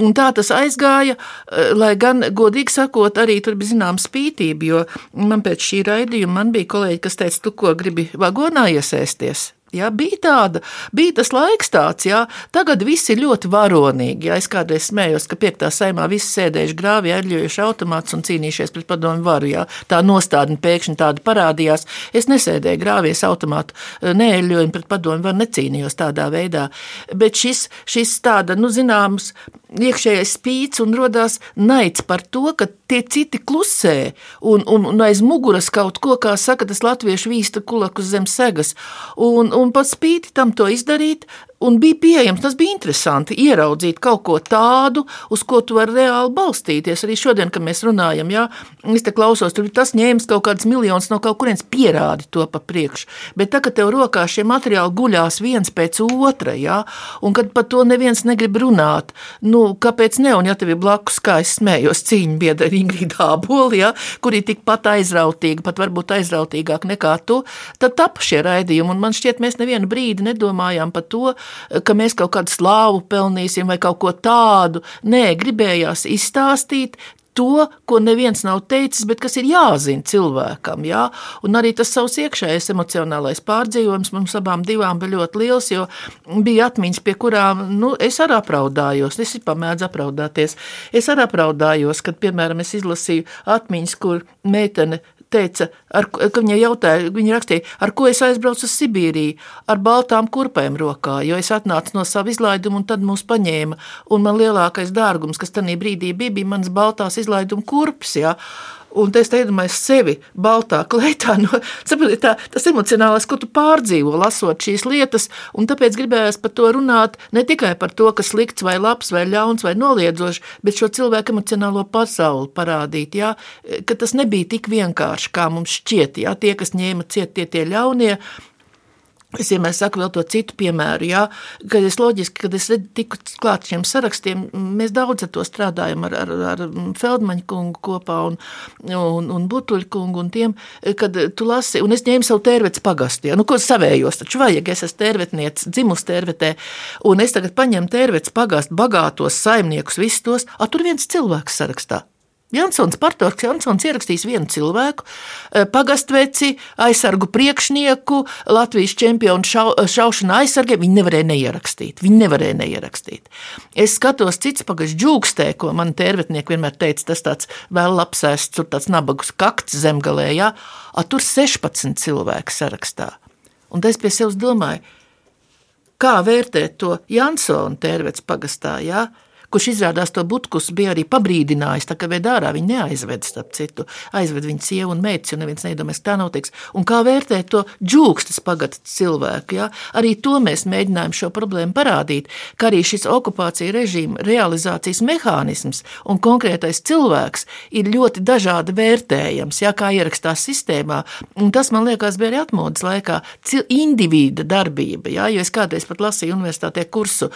Un tā tas aizgāja, eh, lai gan, godīgi sakot, arī tur bija zināma spītība, jo man pēc šī raidījuma man bija kolēģi, kas teica, tu ko gribi vagonā iesēsties? Ja, bija tāda, bija tas laiks tāds, ja tagad viss ir ļoti varonīgi. Ja, es kādreiz smējos, ka piektā saimā visi sēdējuši grāvī, aļļojuši automātus un cīnījušies pret padomu varu. Ja. Tā nostādne pēkšņi tāda parādījās. Es nesēdēju grāvies automātu, neeļļoju pret padomu varu, necīnījos tādā veidā. Bet šis, šis tāda, nu, zināms, iekšējais spīts un radās naids par to, ka tie citi klusē un, un, un aiz muguras kaut ko, kā saka, tas latviešu vīsta kulakus zem segas. Un, un pat spīti tam to izdarīt, Un bija pieejams, tas bija interesanti ieraudzīt kaut ko tādu, uz ko tu vari reāli balstīties. Arī šodien, kad mēs runājam, jā, es te klausos, tur tas ņēmis kaut kādas miljonus no kaut kurienes pierādi to pa priekšu. Bet tagad tev rokā šie materiāli guļās viens pēc otra, jā, un kad par to neviens negrib runāt, nu, kāpēc ne? Un ja tev ir blakus, kā es smējos, cīņa biedra Ingrīda Āboli, jā, kur ir tikpat aizrautīga, pat varbūt aizrautīgāk nekā tu, tad tapa šie raidījumi. Un man šķiet, mēs nevienu brīdi nedomājām par to, ka mēs kaut kādu slāvu pelnīsim vai kaut ko tādu. Nē, gribējās izstāstīt to, ko neviens nav teicis, bet kas ir jāzina cilvēkam. Jā? Un arī tas savs iekšējais emocionālais pārdzīvojums mums abām divām bija ļoti liels, jo bija atmiņas, pie kurām nu, es arī apraudājos. Es pamēdzu apraudāties. Es arī apraudājos, kad, piemēram, es izlasīju atmiņas, kur meitene teica, ar, ka viņa jautāja, viņa rakstīja, ar ko es aizbraucu uz Sibīriju, ar baltām kurpēm rokā, jo es atnācu no sava izlaiduma un tad mūs paņēma. Un man lielākais dārgums, kas tajā brīdī bija, bija mans baltās izlaiduma kurpes. Ja? Un es iedomājos sevi baltā kleitā. No, [laughs] saprati, tā, tas emocionālais, ko tu pārdzīvo, lasot šīs lietas, un tāpēc gribējās par to runāt ne tikai par to, kas slikts vai labs vai ļauns vai noliedzošs, bet šo cilvēku emocionālo pasauli parādīt, jā, ka tas nebija tik vienkārši, kā mums šķiet. Jā, tie, kas ņēma ciet, tie tie ļaunie, Es vienmēr saku vēl to citu piemēru, jā, kad es loģiski, kad es tiku klāt šiem sarakstiem, mēs daudz ar to strādājam ar, ar, ar Feldmaņa kungu kopā un, un, un Butuļa kungu un tiem, kad tu lasi, un es ņēmu savu tērvets pagastu, jā, nu, ko savējos, taču vajag, es esmu tērvetniec, dzimus tērvetē, un es tagad paņemu tērvets pagastu, bagātos saimniekus, visus tos, a tur viens cilvēks sarakstā. Jansons Partovs Jansons ierakstījis vienu cilvēku, eh, pagastveci, aizsargu priekšnieku, Latvijas čempionu šau, šaušana aizsargiem. Viņi nevarēja neierakstīt. Viņi nevarēja neierakstīt. Es skatos cits pagasts džūkstē, ko man tērvetnieki vienmēr teica, tas tāds vēl lapsēsts, tur tāds nabagus kakts zemgalē, jā, a tur 16 cilvēku sarakstā. Un es pie sevis domāju, kā vērtēt to Jansona tērvets pagastā, jā, kurš izrādās to butkus bija arī pabrīdinājis, tā ka ved ārā viņi neaizved, starp citu, aizved viņa sievu un meitas, jo neviens nedomās, ka tā notiks. Un kā vērtēt to džūkstas pagata cilvēku, ja? arī to mēs mēģinājām šo problēmu parādīt, ka arī šis okupācija režīma realizācijas mehānisms un konkrētais cilvēks ir ļoti dažādi vērtējams, ja kā ierakstās sistēmā, un tas man liekas bija arī atmodas laikā individa darbība, ja? jo es kādreiz pat lasīju universitātē kursu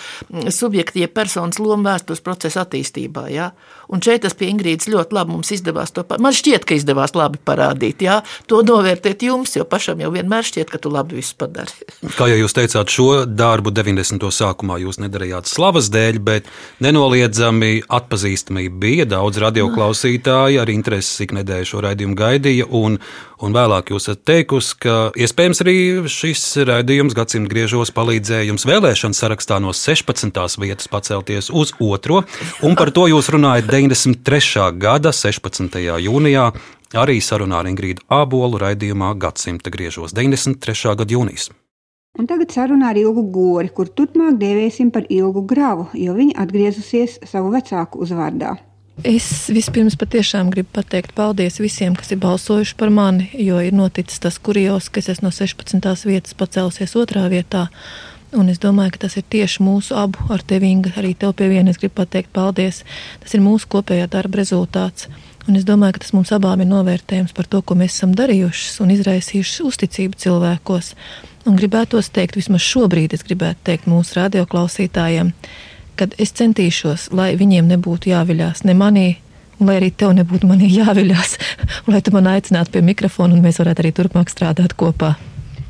subjektīva personas lomu vēstures procesa attīstībā. Ja? Un šeit tas pie Ingrīdas ļoti labi mums izdevās to. Man šķiet, ka izdevās labi parādīt, ja? to novērtēt jums, jo pašam jau vienmēr šķiet, ka tu labi visu padari. [laughs] Kā jau jūs teicāt, šo darbu 90. sākumā jūs nedarījāt slavas dēļ, bet nenoliedzami atpazīstamība bija. Daudz radioklausītāji ar interesi iknedēļ šo raidījumu gaidīja. Un, un vēlāk jūs esat teikusi, ka iespējams arī šis raidījums gadsimta griežos palīdzēja jums vēlēšanu sarakstā no 16. vietas pacelties uz otro. Un par to jūs runājat 93. gada 16. jūnijā. Arī sarunā ar Ingrīdu Ābolu raidījumā Gadsimta griežos 93. gada jūnijas. Un tagad sarunā ar Ilgu Gori, kur turpmāk dēvēsim par Ilgu Gravu, jo viņa atgriezusies savu vecāku uzvārdā. Es vispirms patiešām gribu pateikt paldies visiem, kas ir balsojuši par mani, jo ir noticis tas kurios, ka es no 16. vietas pacēlusies otrā vietā. Un es domāju, ka tas ir tieši mūsu abu, ar tevi, Inga, arī tev pie viena. Es gribu pateikt paldies. Tas ir mūsu kopējā darba rezultāts. Un es domāju, ka tas mums abām ir novērtējums par to, ko mēs esam darījuši un izraisījuši uzticību cilvēkos. Un gribētos teikt, vismaz šobrīd es gribētu teikt mūsu radioklausītājiem, kad es centīšos, lai viņiem nebūtu jāviļās ne manī, un lai arī tev nebūtu manī jāviļās, [laughs] un lai tu man aicinātu pie mikrofona un mēs varētu arī turpmāk strādāt kopā.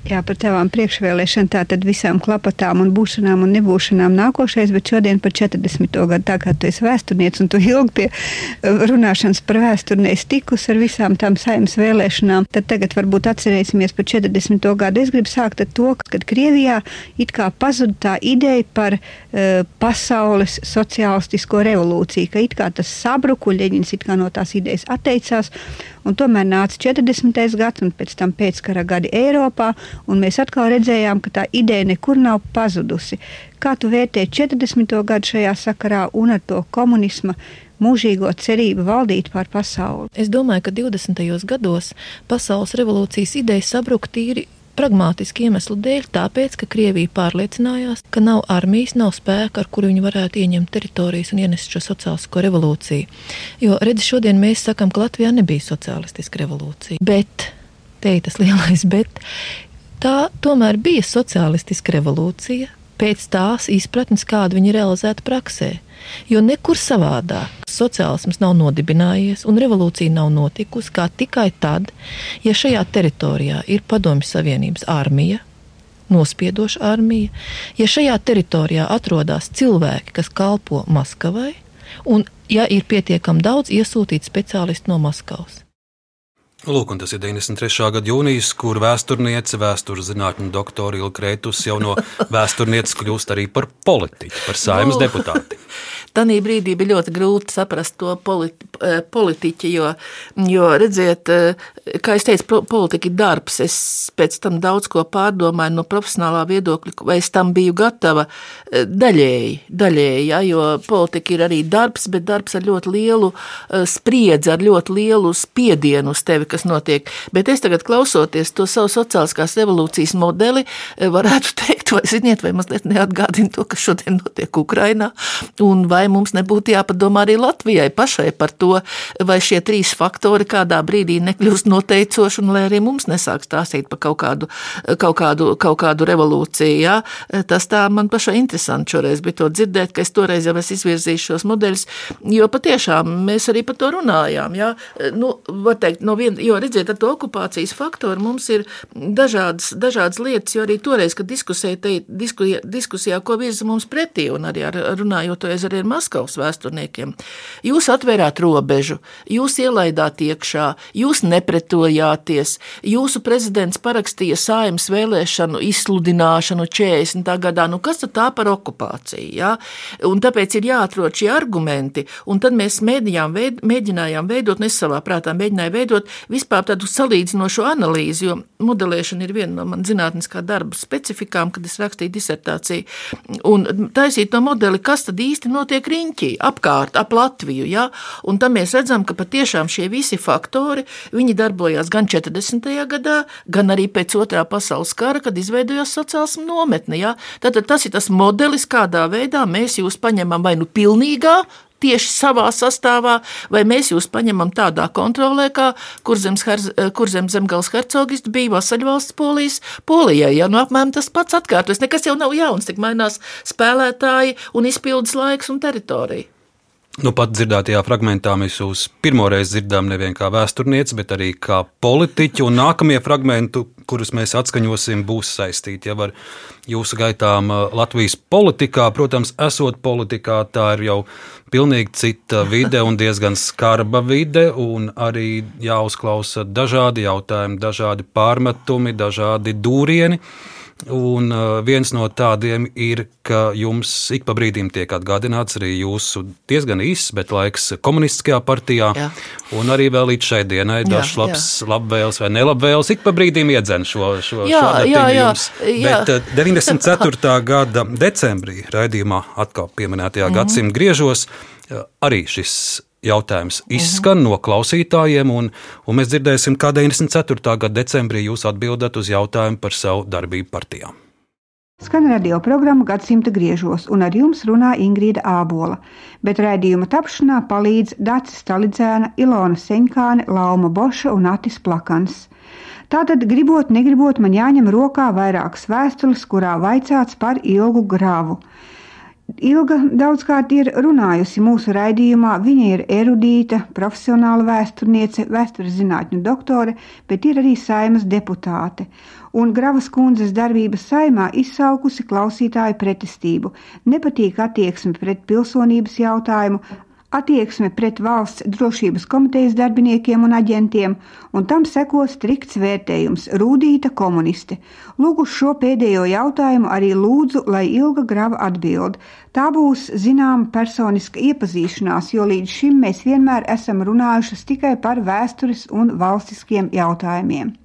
Jā, par tavām priekšvēlēšanām, tātad visām klapatām un būšanām un nebūšanām nākošais, bet šodien par 40. gadu, tā kā tu esi vēsturnieks un tu ilgi pie uh, runāšanas par vēsturi neesi tikus ar visām tām saimnes vēlēšanām, tad tagad varbūt atcerēsimies par 40. gadu. Es gribu sākt ar to, kad Krievijā it kā pazuda tā ideja par uh, pasaules sociālistisko revolūciju, ka it kā tas sabruku, Ļeņins it kā no tās idejas atteicās, un tomēr nāca 40. gads un pēc tam pēckara gadi Eiropā, un mēs atkal redzējām, ka tā ideja nekur nav pazudusi. Kā tu vērtē 40. gadu šajā sakarā un ar to komunisma mūžīgo cerību valdīt pār pasauli? Es domāju, ka 20. gados pasaules revolūcijas ideja sabruka tīri pragmātiski iemeslu dēļ, tāpēc, ka Krievija pārliecinājās, ka nav armijas, nav spēka, ar kuru viņi varētu ieņemt teritorijas un ienest šo sociālisko revolūciju. Jo, redzi, šodien mēs sakam, ka Latvijā nebija sociālistiska revolūcija. Bet, te ir tas [laughs] lielais bet, tā tomēr bija sociālistiska revolūcija pēc tās izpratnes, kādu viņi realizētu praksē. Jo nekur savādāk sociālisms nav nodibinājies un revolūcija nav notikusi kā tikai tad, ja šajā teritorijā ir Padomju Savienības armija, nospiedoša armija, ja šajā teritorijā atrodas cilvēki, kas kalpo Maskavai, un, ja ir pietiekami daudz, iesūtīt speciālistu no Maskavas. Lūk, un tas ir 93. gada jūnijas, kur vēsturniece, vēstures zinātņu doktora Ilga Krētus jau no [laughs] vēsturnieces kļūst arī par politiķu, par saimnes no. deputāti. [laughs] Tanī brīdī bija ļoti grūti saprast to politi eh, politiķi, jo, jo, redziet, eh, kā es teicu, politika ir darbs. Es pēc tam daudz ko pārdomāju no profesionālā viedokļa, vai es tam biju gatava eh, daļēji, daļēji ja, jo politika ir arī darbs, bet darbs ar ļoti lielu spriedzi, ar ļoti lielu spiedienu uz tevi, kas notiek. Bet es tagad klausoties to savu sociāliskās revolūcijas modeli, varētu [laughs] teikt, vai ziniet, vai mazliet neatgādina to, kas šodien notiek Ukrainā, un vai vai mums nebūtu jāpadomā arī Latvijai pašai par to, vai šie trīs faktori kādā brīdī nekļūst noteicoši, un lai arī mums nesāk stāstīt par kaut kādu, kaut kādu, kaut kādu revolūciju. Jā. Tas tā man pašai interesanti šoreiz bija to dzirdēt, ka es toreiz jau esmu izvirzījis šos modeļus, jo patiešām mēs arī par to runājām. Jā. Nu, teikt, no vien, jo redziet, ar to okupācijas faktoru mums ir dažādas, dažādas lietas, jo arī toreiz, kad diskusija, te, diskusijā, diskusijā ko virza mums pretī, un arī ar, runājot to arī ar Maskavas vēsturniekiem. Jūs atvērāt robežu, jūs ielaidāt iekšā, jūs nepretojāties, jūsu prezidents parakstīja saimas vēlēšanu izsludināšanu 40. gadā. Nu, kas tad tā par okupāciju? Ja? Un tāpēc ir jāatrod šie argumenti, un tad mēs mēģinājām, veid, mēģinājām veidot, ne savā prātā mēģināju veidot vispār tādu salīdzinošu analīzi, jo modelēšana ir viena no man zinātniskā darba specifikām, kad es rakstīju disertāciju, un taisīt to modeli, kas tad īsti notiek notiek riņķī, apkārt, ap Latviju. Ja? Un tam mēs redzam, ka patiešām šie visi faktori darbojās gan 40. gadā, gan arī pēc otrā pasaules kara, kad izveidojās sociāls nometne. Ja? Tātad tas ir tas modelis, kādā veidā mēs jūs paņemam vai nu pilnīgā tieši savā sastāvā, vai mēs jūs paņemam tādā kontrolē, kā kurzems, kurzems zemgals hercogists bija vasaļvalsts polijas, polijai. Ja, nu, apmēram tas pats atkārtojas. Nekas jau nav jauns, tik mainās spēlētāji un izpildes laiks un teritorija. Nu, pat dzirdētajā fragmentā mēs jūs pirmoreiz dzirdām nevien kā vēsturnieci, bet arī kā politiķi. Un nākamie fragmenti, kurus mēs atskaņosim, būs saistīti jau ar jūsu gaitām uh, Latvijas politikā. Protams, esot politikā, tā ir jau pilnīgi cita vide un diezgan skarba vide. Un arī jāuzklausa dažādi jautājumi, dažādi pārmetumi, dažādi dūrieni. Un uh, viens no tādiem ir, ka jums ik pa brīdim tiek atgādināts arī jūsu diezgan īss, bet laiks komunistiskajā partijā. Jā. Un arī vēl līdz šai dienai dažs labs, labvēls vai nelabvēls ik pa brīdim iedzen šo, šo, jā, šo jā, jā, jums. Jā. Bet 94. Uh, [laughs] gada decembrī raidījumā atkal pieminētajā mm -hmm. gadsimta griežos uh, arī šis jautājums izskan -huh. no klausītājiem, un, un mēs dzirdēsim, kā 94. gada decembrī jūs atbildat uz jautājumu par savu darbību partijām. Skan radio programma Gadsimta griežos, un ar jums runā Ingrīda Ābola, bet raidījuma tapšanā palīdz Dācis Stalidzēna, Ilona Seņkāne, Lauma Boša un Atis Plakans. Tātad, gribot, negribot, man jāņem rokā vairākas vēstules, kurā vaicāts par ilgu grāvu. Ilga daudzkārt ir runājusi mūsu raidījumā. Viņa ir erudīta, profesionāla vēsturniece, vēstures zinātņu doktore, bet ir arī saimas deputāte. Un Gravas kundzes darbības saimā izsaukusi klausītāju pretestību. Nepatīk attieksme pret pilsonības jautājumu, attieksme pret valsts drošības komitejas darbiniekiem un aģentiem, un tam seko strikts vērtējums - rūdīta komuniste. Lūgu šo pēdējo jautājumu arī lūdzu, lai Ilga Grava atbild. Tā būs zināma personiska iepazīšanās, jo līdz šim mēs vienmēr esam runājušas tikai par vēstures un valstiskiem jautājumiem.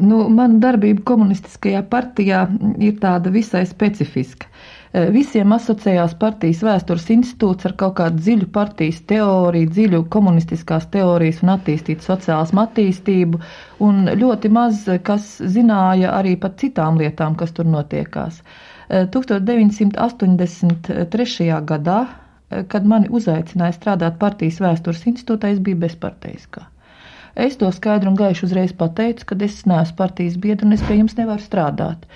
Nu, mana darbība komunistiskajā partijā ir tāda visai specifiska. Eh, visiem asociējās partijas vēstures institūts ar kaut kādu dziļu partijas teoriju, dziļu komunistiskās teorijas un attīstītu sociālismu attīstību, un ļoti maz kas zināja arī par citām lietām, kas tur notiekās. 1983. Eh, gadā, eh, kad mani uzaicināja strādāt partijas vēstures institūtā, es biju bezparteiskā. Es to skaidru un gaišu uzreiz pateicu, ka es neesmu partijas biedra un es pie jums nevaru strādāt.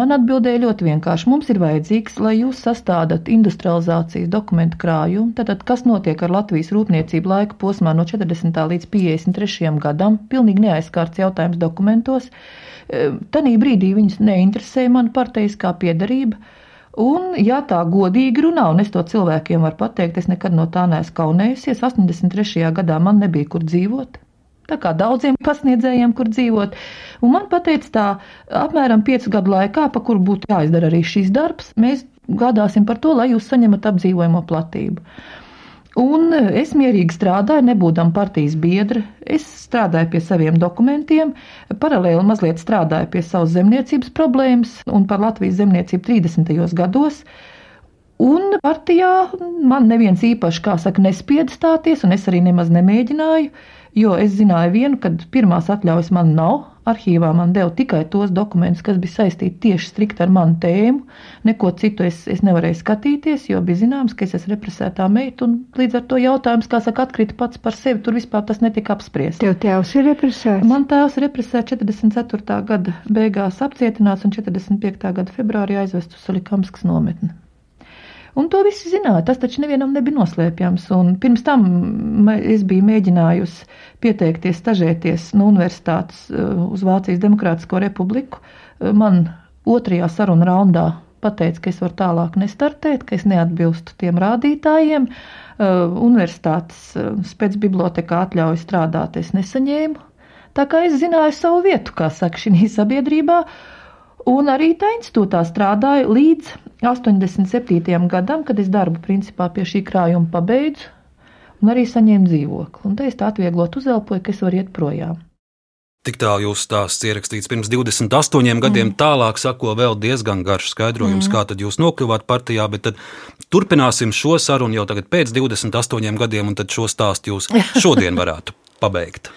Man atbildēja ļoti vienkārši. Mums ir vajadzīgs, lai jūs sastādat industrializācijas dokumentu krājumu, tātad kas notiek ar Latvijas rūpniecību laika posmā no 40. līdz 53. gadam, pilnīgi neaizskārts jautājums dokumentos. Tanī brīdī viņus neinteresēja mana partijas kā piedarība. Un, ja tā godīgi runā, un es to cilvēkiem varu pateikt, es nekad no tā neesmu kaunējusies. 83. gadā man nebija kur dzīvot. Tā kā daudziem pasniedzējiem, kur dzīvot. Un man teica, tā apmēram piecu gadu laikā, pa kuru būtu jāizdara arī šīs darbs, mēs gādāsim par to, lai jūs saņemat apdzīvojamo platību. Un es mierīgi strādāju, nebūdam partijas biedra. Es strādāju pie saviem dokumentiem, paralēli mazliet strādāju pie savas zemniecības problēmas un par Latvijas zemniecību 30. gados. Un partijā man neviens īpaši, kā saka, nespieda stāties, un es arī nemaz nemēģināju, jo es zināju vienu, ka pirmās atļaujas man nav, Arhīvā man deva tikai tos dokumentus, kas bija saistīti tieši strikt ar manu tēmu. Neko citu es, es nevarēju skatīties, jo bija zināms, ka es esmu represētā meita. Līdz ar to jautājums, kā saka, atkrita pats par sevi. Tur vispār tas netika apspriests. Tev tēvs ir represēts? Man tēvs ir represēts 44. gada beigās apcietināts un 45. gada februārī aizvests uz Solikamskas nometni. Un to visi zināja. Tas taču nevienam nebija noslēpjams. Un pirms tam es biju mēģinājusi pieteikties, stažēties no universitātes uh, uz Vācijas Demokrātisko republiku. Uh, man otrajā sarunu raundā pateica, ka es varu tālāk nestartēt, ka es neatbilstu tiem rādītājiem. Uh, universitātes spēcbibliotekā atļauju strādāt es nesaņēmu. Tā kā es zināju savu vietu, kā saka, šī sabiedrībā. Un arī tā institūtā strādāju līdz 87. gadam, kad es darbu principā pie šī krājuma pabeidzu, un arī saņēmu dzīvokli. Un te es tā atvieglot uzelpoju, ka es varu iet projām. Tik tālu jūs stāsts ierakstīts pirms 28 gadiem, mm. tālāk sako vēl diezgan garš skaidrojums, mm. kā tad jūs nokļuvāt partijā, bet tad turpināsim šo sarunu jau tagad pēc 28 gadiem, un tad šo stāstu jūs [laughs] šodien varētu pabeigt.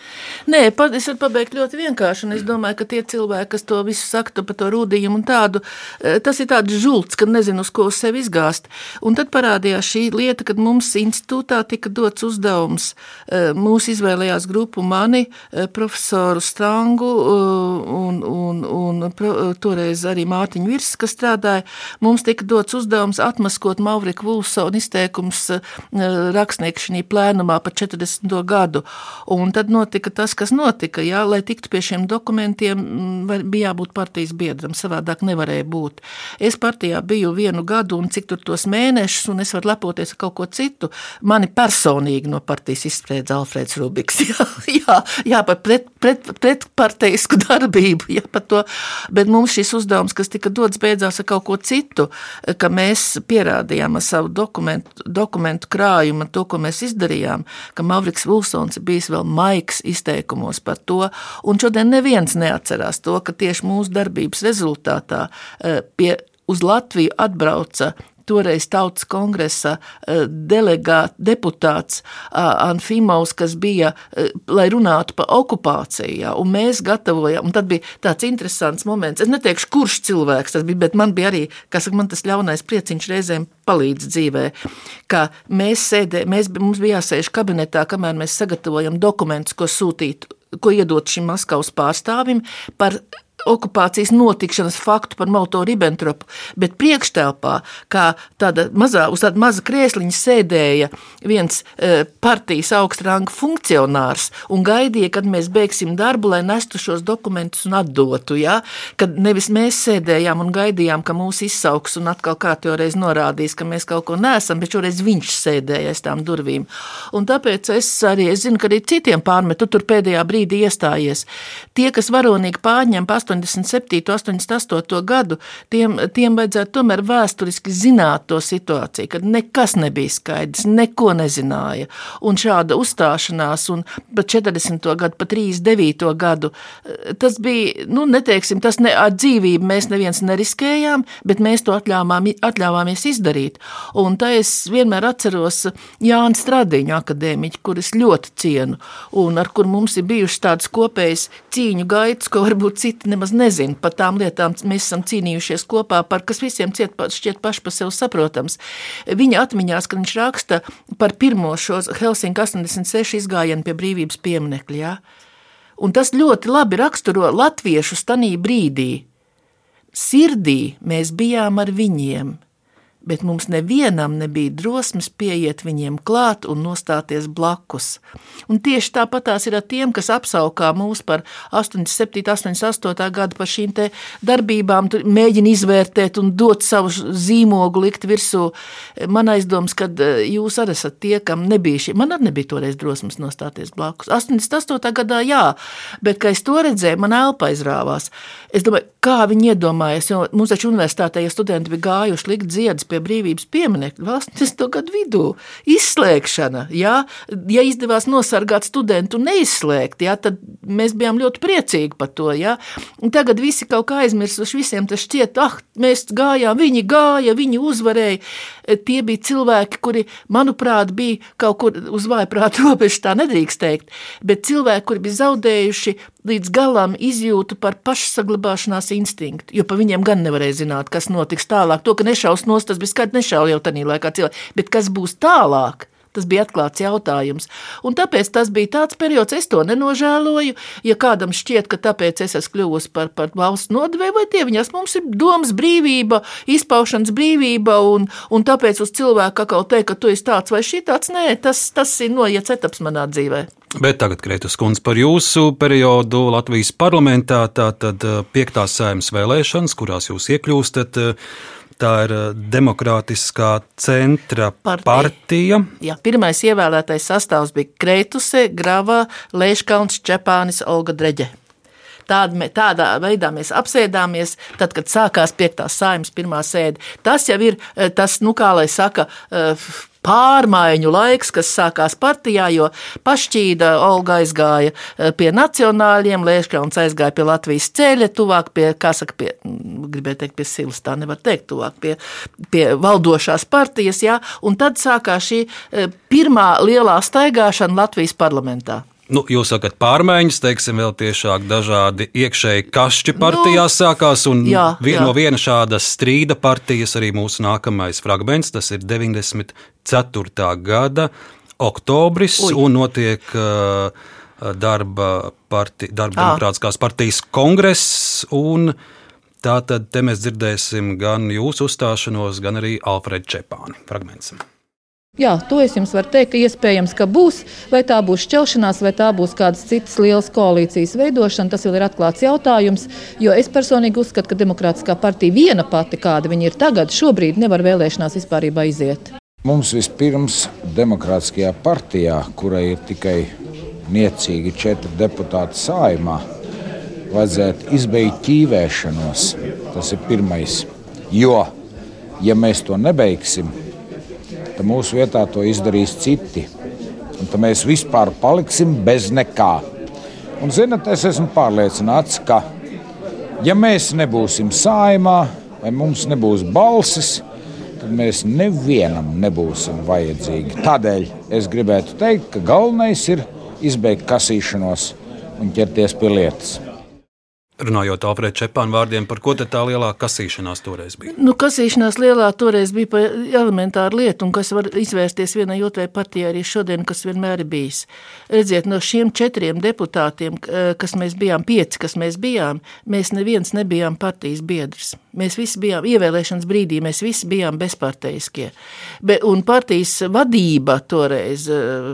Nē, es varu pabeigt ļoti vienkārši. Es domāju, ka tie cilvēki, kas to visu saka par to rūdījumu un tādu, e, tas ir tāds žults, ka nezinu, uz ko uz sevi izgāzt. Un tad parādījās šī lieta, kad mums institūtā tika dots uzdevums. E, mūs izvēlējās grupu mani, e, profesoru Strangu un, un, un toreiz arī Mārtiņu Virs, kas strādāja. Mums tika dots uzdevums atmaskot Maurika Vulsona izteikums rakstnieku šī plēnumā par 40. gadu. Un tad notika tas, kas notika, jā, lai tiktu pie šiem dokumentiem, mm, bija jābūt partijas biedram. Savādāk nevarēja būt. Es partijā biju vienu gadu, un cik tur tos mēnešus, un es varu lepoties ar kaut ko citu. Mani personīgi no partijas izspriedza Alfrēds Rubiks. [laughs] Jā, jā, jā par pret, pret, pretparteisku darbību, jā, par to. Bet mums šis uzdevums, kas tika dots, beidzās ar kaut ko citu, ka mēs pierādījām ar savu dokumentu, dokumentu krājumu, to, ko mēs izdarījām, ka Mavriks Vulsons ir bijis vēl maigs izteikumos par to. Un šodien neviens neatcerās to, ka tieši mūsu darbības rezultātā eh, pie, uz Latviju atbrauca toreiz Tautas kongresa eh, delegāts, deputāts Anfimovs, kas bija, eh, lai runātu par okupāciju, un mēs gatavojam, un tad bija tāds interesants moments, es neteikšu, kurš cilvēks tas bija, bet man bija arī, kas man tas ļaunais prieciņš reizēm palīdz dzīvē, ka mēs sēdē, mēs, mums bija jāsēž kabinetā, kamēr mēs sagatavojam dokumentus, ko sūtīt, ko iedot šim Maskavas pārstāvim par okupācijas notikšanas faktu par Molotovu-Ribbentropu, bet priekštelpā, kā tāda mazā, uz tāda maza kriesliņa sēdēja viens e, partijas augsta ranga funkcionārs un gaidīja, kad mēs beigsim darbu, lai nestu šos dokumentus un atdotu. Ja? Kad nevis mēs sēdējām un gaidījām, ka mūs izsauks un atkal kāds reiz norādīs, ka mēs kaut ko neesam, bet šoreiz viņš sēdēja aiz tām durvīm. Un tāpēc es arī es zinu, ka arī citiem pārmetu tur pēdējā brīdī iestājies. Tie, kas varonīgi pārņem 87, 88 gadu, tiem, tiem vajadzētu tomēr vēsturiski zināt to situāciju, kad nekas nebija skaidrs, neko nezināja. Un šāda uzstāšanās, un pat 40. gadu, pat 39. gadu, tas bija, nu, neteiksim, tas ne, ar dzīvību mēs neviens neriskējām, bet mēs to atļāvām, atļāvāmies izdarīt. Un tā es vienmēr atceros Jānis Stradiņu akadēmiķu, kuris ļoti cienu, un ar kur mums ir bijušas tādas kopējas cīņu gaitas, ko varbūt citi nemaz nezina. Par tām lietām mēs esam cīnījušies kopā, par kas visiem ciet, šķiet paši par sevi saprotams. Viņa atmiņās, kad viņš raksta par pirmo šo Helsinki 86 izgājienu pie brīvības pieminekļa. Ja? Un tas ļoti labi raksturo latviešu stanī brīdī. Sirdī mēs bijām ar viņiem, bet mums nevienam nebija drosmes pieiet viņiem klāt un nostāties blakus. Un tieši tāpat tās ir ar tiem, kas apsaukā mūs par 87, 88 gadu par šīm darbībām, mēģina izvērtēt un dot savu zīmogu, likt virsū. Man aizdoms, ka eh, jūs arī esat tie, kam nebija šī, man arī nebija toreiz drosmes nostāties blakus. 88. gadā jā, bet, kad es to redzēju, man elpa aizrāvās. Es domāju, kā viņi iedomājas, jo mums taču universitātē, ja studenti bija gājuši likt ziedus pie brīvības pieminiekļa, valsts to gadu vidū izslēgšana. Jā, ja izdevās nosargāt studentu neizslēgt, jā, tad mēs bijām ļoti priecīgi par to. Jā. Tagad visi kaut kā aizmirsuši, visiem tas šķiet, ah, mēs gājām, viņi gāja, viņi uzvarēja. Tie bija cilvēki, kuri, manuprāt, bija kaut kur uz vājprāta [laughs] robežas, tā nedrīkst teikt, bet cilvēki, kuri bija zaudējuši līdz galam izjūtu par pašsaglabāšanās instinktu, jo pa viņiem gan nevarēja zināt, kas notiks tālāk. To, ka nešaus nost, tas bija skaidrs, nešauja jau tajā laikā cilvēki, bet kas būs tālāk? Tas bija atklāts jautājums. Un tāpēc tas bija tāds periods, es to nenožēloju. Ja kādam šķiet, ka tāpēc es esmu kļuvusi par, par valsts nodevēju, vai tieviņas mums ir domas brīvība, izpaušanas brīvība, un, un tāpēc uz cilvēku kaut teikt, ka tu esi tāds vai šitāds, nē, tas, tas ir noiets etaps manā dzīvē. Bet tagad, Kreitas kundze, par jūsu periodu Latvijas parlamentā, tātad piektās sēmas vēlēšanas, kurās jūs iekļūstat. Tā ir Demokrātiskā centra partija. partija. Jā, pirmais ievēlētais sastāvs bija Kreituse, Grava, Leiškalns, Čepānis, Olga Dreģe. Tāda, tādā veidā mēs apsēdāmies, tad, kad sākās piektās saimnes pirmā sēde. Tas jau ir tas, nu, kā lai saka, pārmaiņu laiks, kas sākās partijā, jo pašķīda Olga aizgāja eh, pie nacionāļiem, Lieškauns aizgāja pie Latvijas ceļa, tuvāk pie, kā saka, pie, mm, gribēju teikt, pie silas, tā nevar teikt, tuvāk pie, pie valdošās partijas, jā, un tad sākās šī eh, pirmā lielā staigāšana Latvijas parlamentā. Nu, jūs sakat, pārmaiņas, teiksim, vēl tiešāk dažādi iekšēji kašķi partijās nu, sākās, un jā, vien, jā. no viena šāda strīda partijas arī mūsu nākamais fragments, tas ir 94. gada oktobris, Uj. un notiek uh, darba, parti, darba demokrātiskās partijas kongress, un tātad te mēs dzirdēsim gan jūsu uzstāšanos, gan arī Alfreda Čepāni fragments. Jā, to es jums varu teikt, ka iespējams, ka būs, vai tā būs šķelšanās, vai tā būs kādas citas lielas koalīcijas veidošana. Tas vēl ir atklāts jautājums, jo es personīgi uzskatu, ka Demokrātiskā partija viena pati, kāda viņa ir tagad, šobrīd nevar vēlēšanās vispār iziet. Mums vispirms Demokrātiskajā partijā, kurai ir tikai niecīgi četri deputāti saimā, vajadzētu izbeigt ķīvēšanos. Tas ir pirmais. Jo, ja mēs to nebeigsim, tad mūsu vietā to izdarīs citi. Un tad mēs vispār paliksim bez nekā. Un, zinat, es esmu pārliecināts, ka, ja mēs nebūsim saimā, vai mums nebūs balsis, tad mēs nevienam nebūsim vajadzīgi. Tādēļ es gribētu teikt, ka galvenais ir izbeigt kasīšanos un ķerties pie lietas. Runājot Alfrēda Čepāna vārdiem, par ko tā lielā kasīšanās toreiz bija? Nu, kasīšanās lielā toreiz bija par elementāru lietu, un kas var izvērsties vienai otrai partijai arī šodien, kas vienmēr ir bijis. Redziet, no šiem četriem deputātiem, kas mēs bijām, pieci, kas mēs bijām, mēs neviens nebijām partijas biedrs. Mēs visi bijām ievēlēšanas brīdī, mēs visi bijām bezparteiskie. Be, un partijas vadība toreiz,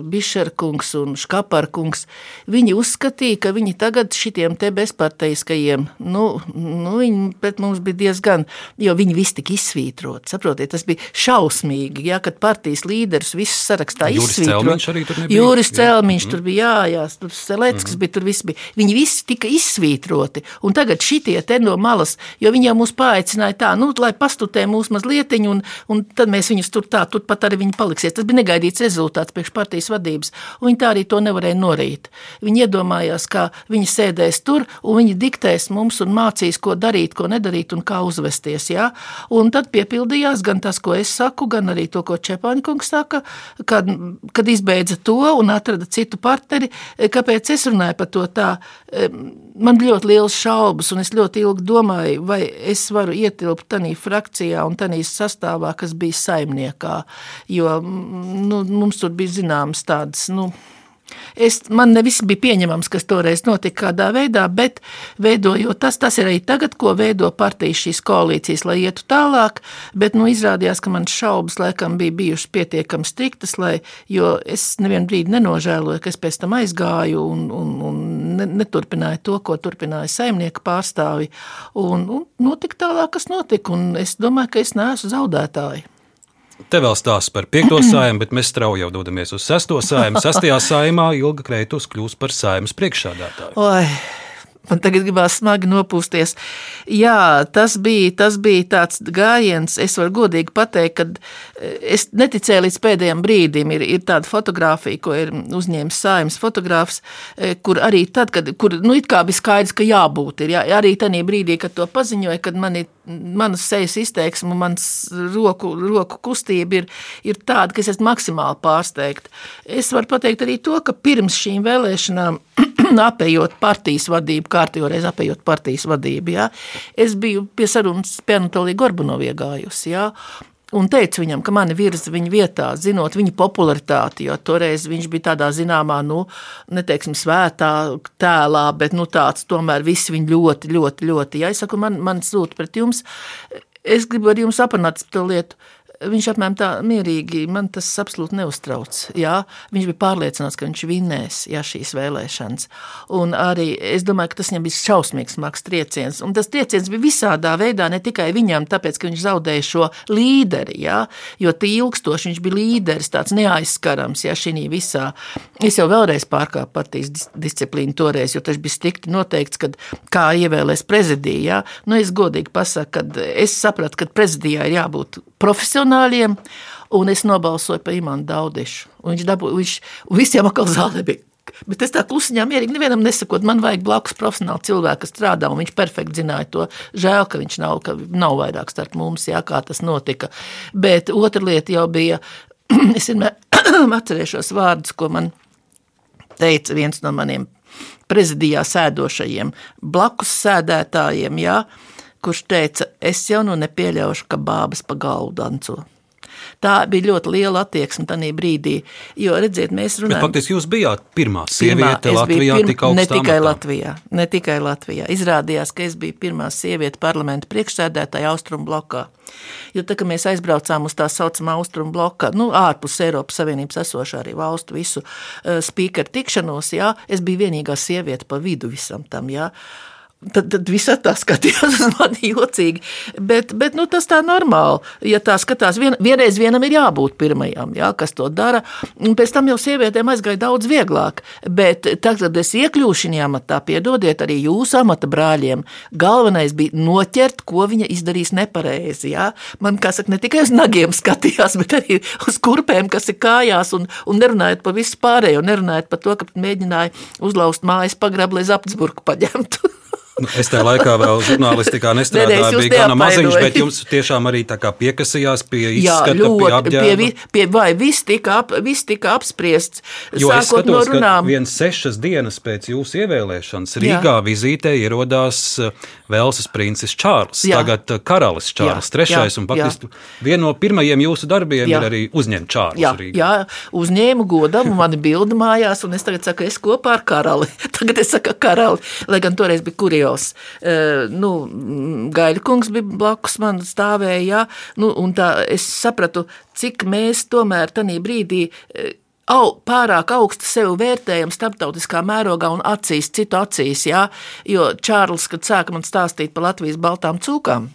Bišerkungs un Škaparkungs, viņi uzskatīja, ka viņi tagad šitiem te bezparteiskajiem politiskajiem, nu, nu, viņi pret mums bija diezgan, jo viņi visi tika izsvītroti. Saprotiet, tas bija šausmīgi, ja, kad partijas līderis visus sarakstā izsvītrot. Jūris Celmiņš jā. tur bija, jā, jā, tur Seleckis mm bija, tur viss bija. Viņi visi tika izsvītroti, un tagad šitie te no malas, jo viņi jau mūs paaicināja tā, nu, lai pastutē mūs mazlietiņu, un, un tad mēs viņus tur tā, tur pat arī viņi paliksies. Tas bija negaidīts rezultāts priekš partijas vadības, un viņi tā arī to nevarēja norīt. Viņi iedomājās, kā viņi sēdēs tur, un viņi diktē diktēs mums un mācīs, ko darīt, ko nedarīt un kā uzvesties. Ja? Un tad piepildījās gan tas, ko es saku, gan arī to, ko Čepāņkungs saka, kad, kad izbeidza to un atrada citu partneri. Kāpēc es runāju par to tā? Man ļoti liels šaubas, un es ļoti ilgi domāju, vai es varu ietilpt tādā frakcijā un tādā sastāvā, kas bija saimniekā. Jo nu, mums tur bija zināmas tādas. Nu, Es, man nevis bija pieņemams, kas toreiz notika kādā veidā, bet veidojot tas, tas ir arī tagad, ko veido partijas šīs koalīcijas, lai ietu tālāk, bet nu, izrādījās, ka manas šaubas laikam bija bijušas pietiekami striktas, lai, jo es nevienu brīdi nenožēloju, ka es pēc tam aizgāju un, un, un ne, neturpināju to, ko turpināja saimnieka pārstāvi, un, un notika tālāk, kas notika, un es domāju, ka es neesmu zaudētāji. Te vēl stāsts par piekto [clears throat] sājumu, bet mēs strauji jau dodamies uz sesto sājumu. Sastajā sājumā Ilga Kreitus kļūs par sājumas priekšsādātāju. Oi. Man tagad gribās smagi nopūsties. Jā, tas bija, tas bija tāds gājiens. Es varu godīgi pateikt, ka eh, es neticēju līdz pēdējiem brīdim. Ir, ir tāda fotografija, ko ir uzņēmis sājums fotogrāfs, eh, kur arī tad, kad kur, nu, bija skaidrs, ka jābūt. Ir, jā, arī tajā brīdī, kad to paziņoja, kad man ir manas sejas izteiksme, manas roku, roku kustība ir, ir tāda, ka es esmu maksimāli pārsteigta. Es varu pateikt arī to, ka pirms šīm vēlēšanām [clears throat] apējot partijas vadību, kārtībā reiz apējot partijas vadību. Ja? Es biju pie sarunas pie Anatolija Gorbunovā iegājusi. Ja? Un teicu viņam, ka mani virza viņa vietā, zinot viņa popularitāti, jo toreiz viņš bija tādā zināmā, nu, neteiksim, svētā tēlā, bet nu, tāds tomēr visi viņu ļoti, ļoti, ļoti. Ja es saku, man, man sūta pret jums, es gribu ar jums aprunāt par to lietu. Viņš apmēram tā mierīgi, man tas absolūti neuztrauc. Jā, viņš bija pārliecināts, ka viņš vinnēs jā, šīs vēlēšanas. Un arī es domāju, ka tas viņam bija šausmīgs smags trieciens. Un tas trieciens bija visādā veidā, ne tikai viņam, tāpēc, ka viņš zaudēja šo līderi, jā, jo tie ilgstoši viņš bija līderis, tāds neaizskarams, jā, šī visā. Es jau vēlreiz pārkāpu partijas disciplīnu toreiz, jo tas bija strikti noteikts, kad kā ievēlēs prezidijā. Nu, es godīgi pasaku, ka es sapratu, ka prezidijā ir jābūt profesionāļiem, un es nobalsoju par Imānu Daudišu. Un viņš dabūja, viņš, visiem atkal zālē bija. Bet es tā klusiņā mierīgi nevienam nesakot, man vajag blakus profesionāli cilvēku, kas strādā, un viņš perfekti zināja to. Žēl, ka viņš nav, ka nav vairāk starp mums, jā, kā tas notika. Bet otra lieta jau bija, [clears throat] es vienmēr [clears throat] atcerēšos vārdus, ko man teica viens no maniem prezidijā sēdošajiem, blakus sēdētājiem, jā, kurš teica, es jau nu nepieļaušu, ka bābas pa galvu danco. Tā bija ļoti liela attieksme tajā brīdī. Jo, redziet, mēs runājam, Bet faktiski jūs bijāt pirmā sieviete pirmā, Latvijā, pirma, tik ne tikai amatā. Latvijā, ne tikai Latvijā. Izrādījās, ka es biju pirmā sieviete parlamenta priekšsēdētāja Austrum blokā. Jo tā, mēs aizbraucām uz tā saucamā austrumu bloka, nu, ārpus Eiropas Savienības esošā arī valstu visu uh, speakeru tikšanos, jā, es biju vienīgā sieviete pa vidu visam tam. Jā. Tad, tad viss tā skatījās uz mani jocīgi. Bet, bet nu, tas tā normāli. Ja tā skatās, vien, vienreiz vienam ir jābūt pirmajam, jā, kas to dara. Un pēc tam jau sievietēm aizgāja daudz vieglāk. Bet tad, kad es iekļuvu šajā amatā, piedodiet arī jūsu amata brāļiem, galvenais bija noķert, ko viņa izdarīs nepareizi. Jā. Man, kā saka, ne tikai uz nagiem skatījās, bet arī uz kurpēm, kas ir kājās, un, un nerunājot par visu pārējo, nerunājot par to, ka mēģināja uzlauzt mājas pagrabu, lai Zapsburgu paņemtu. Nu, es tajā laikā vēl žurnālistikā nestrādāju, bija gana maziņš, bet jums tiešām arī piekasījās pie izskata, Jā, ļoti, pie apģērba. Pie, pie, vai viss tika, ap, viss tika apspriests, jo sākot skatos, no runām. Viens sešas dienas pēc jūsu ievēlēšanas Rīgā Jā. vizītē ierodās eh, Velsas princis Čārls, Jā. tagad eh, karalis Čārls Jā. III, un faktiski viena no pirmajiem jūsu darbiem Jā. ir arī uzņemt Čārls Jā. Rīgā. Jā, uzņēmu godam, mani bildi mājās, un es tagad saku, es kopā ar karali. [laughs] Tagad es saku karali, lai gan toreiz bija kurio Krievs. Nu, Gaļkungs bija blakus man stāvēja, ja? nu, un tā es sapratu, cik mēs tomēr tajā brīdī au, pārāk augstu sevi vērtējam starptautiskā mērogā un acīs, citu acīs. Jā? Jo Čārlis, kad sāka man stāstīt par Latvijas baltām cūkām,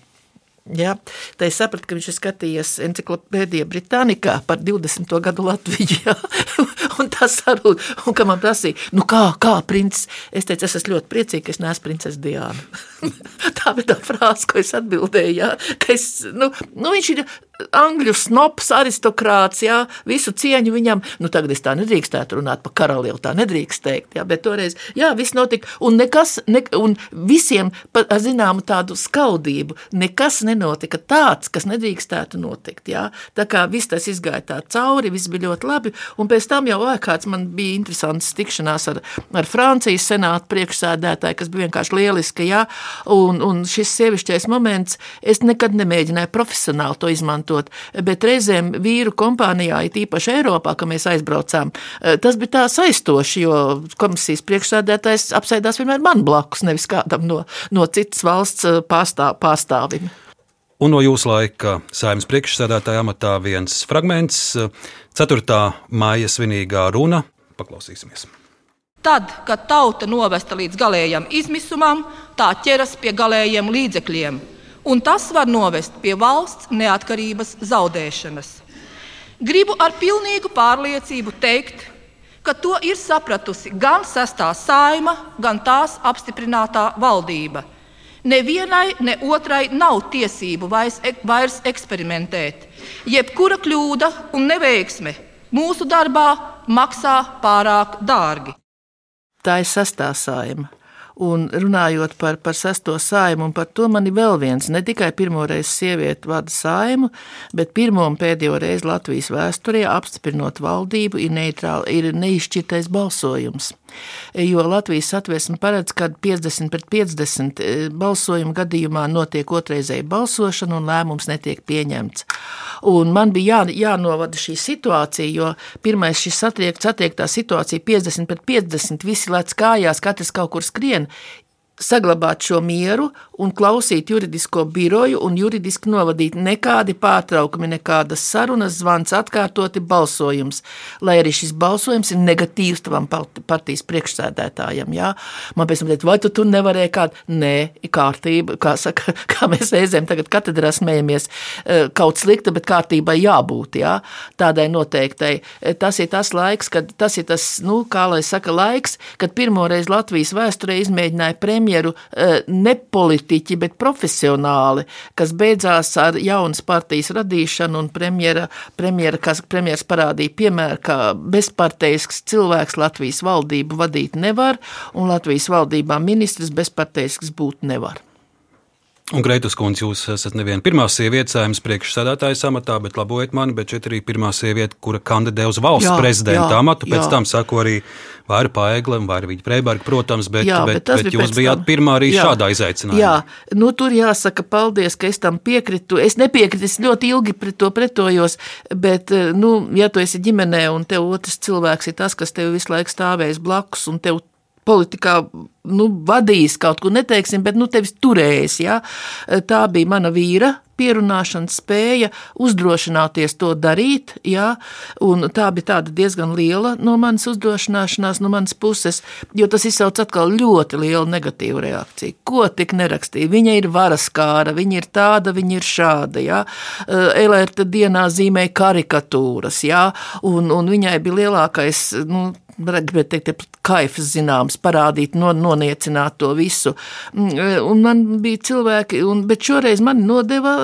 Ja, tā es sapratu, ka viņš ir skatījies encyklopēdijā Britānikā par 20. gadu Latviju. [laughs] Ja, un tas arī, un kā man prasīja, nu kā, kā princis, es teicu, es esmu ļoti priecīga, ka es neesmu princese Diana. [laughs] tā bija tā frāze, ko es atbildēju, ja, ka es, nu, nu viņš ir angļu snobs, aristokrāts, jā, visu cieņu viņam. Nu, tagad es tā nedrīkstētu runāt par karali, jau tā nedrīkst teikt, jā, bet toreiz, jā, viss notika, un nekas, ne, un visiem ar zināmu tādu skaudību, nekas nenotika tāds, kas nedrīkstētu notikt, jā. Tā kā viss tas izgāja tā cauri, viss bija ļoti labi, un pēc tam jau ārkārts man bija interesants tikšanās ar, ar Francijas senātu priekšsēdētāju, kas bija vienkārši lieliski, jā, un, un šis sievišķais moments, es nekad nemēģināju profesionāli to izmantot, izmantot, bet reizēm vīru kompānijā, it īpaši Eiropā, ka mēs aizbraucām, tas bija tā saistoši, jo komisijas priekšsēdētājs apsēdās vienmēr man blakus, nevis kādam no, no citas valsts pārstāv, pārstāvim. Un no jūsu laika saimnes priekšsēdētāja amatā viens fragments, 4. māja svinīgā runa. Paklausīsimies! Tad, kad tauta novesta līdz galējam izmisumam, tā ķeras pie galējiem līdzekļiem, un tas var novest pie valsts neatkarības zaudēšanas. Gribu ar pilnīgu pārliecību teikt, ka to ir sapratusi gan sestā saima, gan tās apstiprinātā valdība. Nevienai, ne otrai nav tiesību vairs, vairs eksperimentēt. Jebkura kļūda un neveiksme mūsu darbā maksā pārāk dārgi. Tā ir sastāvsājuma. Un runājot par, par sesto saimu, un par to man ir vēl viens, ne tikai pirmo reizi sieviete vada saimu, bet pirmo un pēdējo reizi Latvijas vēsturē apstiprinot valdību ir, neitrāli, ir neizšķirtais balsojums. Jo Latvijas satversme paredz, ka 50 pret 50 e, balsojumu gadījumā notiek otrreizēja balsošana un lēmums netiek pieņemts. Un man bija jā, jānovada šī situācija, jo pirmais šis satiek, satiektā situācija 50 pret 50, visi lec kājās, katrs kaut kur skrien, saglabāt šo mieru un klausīt juridisko biroju un juridiski novadīt nekādi pārtraukumi, nekādas sarunas, zvans, atkārtoti balsojums. Lai arī šis balsojums ir negatīvs tavam partijas priekšsēdētājam. Jā? Man pēc tam teikt, vai tu tur nevarēji kādu? Nē, kārtība, kā, saka, [laughs] kā mēs reizēm tagad katedrā smējamies, eh, kaut slikta, bet kārtībai jābūt. Jā? Tādai noteiktai. Eh, tas ir tas laiks, kad tas ir tas, nu, kā lai saka, laiks, kad pirmoreiz Latvijas vēsturē izmēģināja premjeru eh, ne politiķi, bet profesionāli, kas beidzās ar jaunas partijas radīšanu, un premjera, premjera, kas premjeras parādīja piemēru, ka bezparteisks cilvēks Latvijas valdību vadīt nevar, un Latvijas valdībā ministrs bezparteisks būt nevar. Un, Greitas kundze, jūs esat neviena pirmā sieviete saimnes priekšsēdētājas amatā, bet labojiet mani, bet šeit arī pirmā sieviete, kura kandidē uz valsts jā, prezidenta jā, amatu. Pēc jā. tam sako arī Vaira Paegla un Vaira Vīģa Freiberga, protams, bet, jā, bet, bet, bet jūs bijāt tam. pirmā arī jā, šādā izaicinājumā. Jā, nu tur jāsaka paldies, ka es tam piekritu. Es nepiekrītu, es ļoti ilgi pret to pretojos, bet, nu, ja tu esi ģimenē un tev otrs cilvēks ir tas, kas tev visu laiku stāvēs blakus un tev politikā nu, vadījis kaut ko neteiksim, bet nu, tevis turējis. Ja? Tā bija mana vīra pierunāšanas spēja, uzdrošināties to darīt. Ja? Un tā bija diezgan liela no manas uzdrošināšanās, no manas puses, jo tas izsauc atkal ļoti lielu negatīvu reakciju. Ko tik nerakstīja? Viņa ir varaskāra, viņa ir tāda, viņa ir šāda. Ja? Elērta dienā zīmēja karikatūras, ja? un, un viņai bija lielākais. Nu, gribētu teikt, kaifs zināms, parādīt, no, noniecināt to visu. Mm, un man bija cilvēki, un, bet šoreiz man nodeva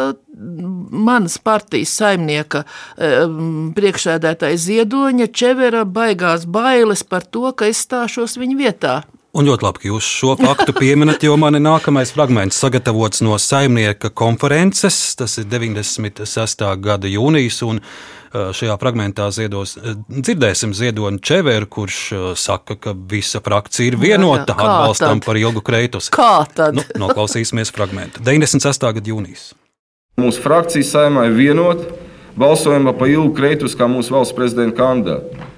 manas partijas saimnieka mm, priekšsēdētāja Ziedoņa Čevera baigās bailes par to, ka es stāšos viņa vietā. Un ļoti labi, ka jūs šo faktu pieminat, jo man ir nākamais fragments sagatavots no saimnieka konferences. Tas ir 96. gada jūnijas, šajā fragmentā ziedos, dzirdēsim Ziedoni Čeveru, kurš saka, ka visa frakcija ir vienota jā, jā. atbalstam tad? par ilgu kreitus. Kā tad? Nu, noklausīsimies fragmentu. 96. gada jūnijas. Mūsu frakcija saimā ir vienota balsojumā par ilgu kreitus kā mūsu valsts prezidenta kandidātu.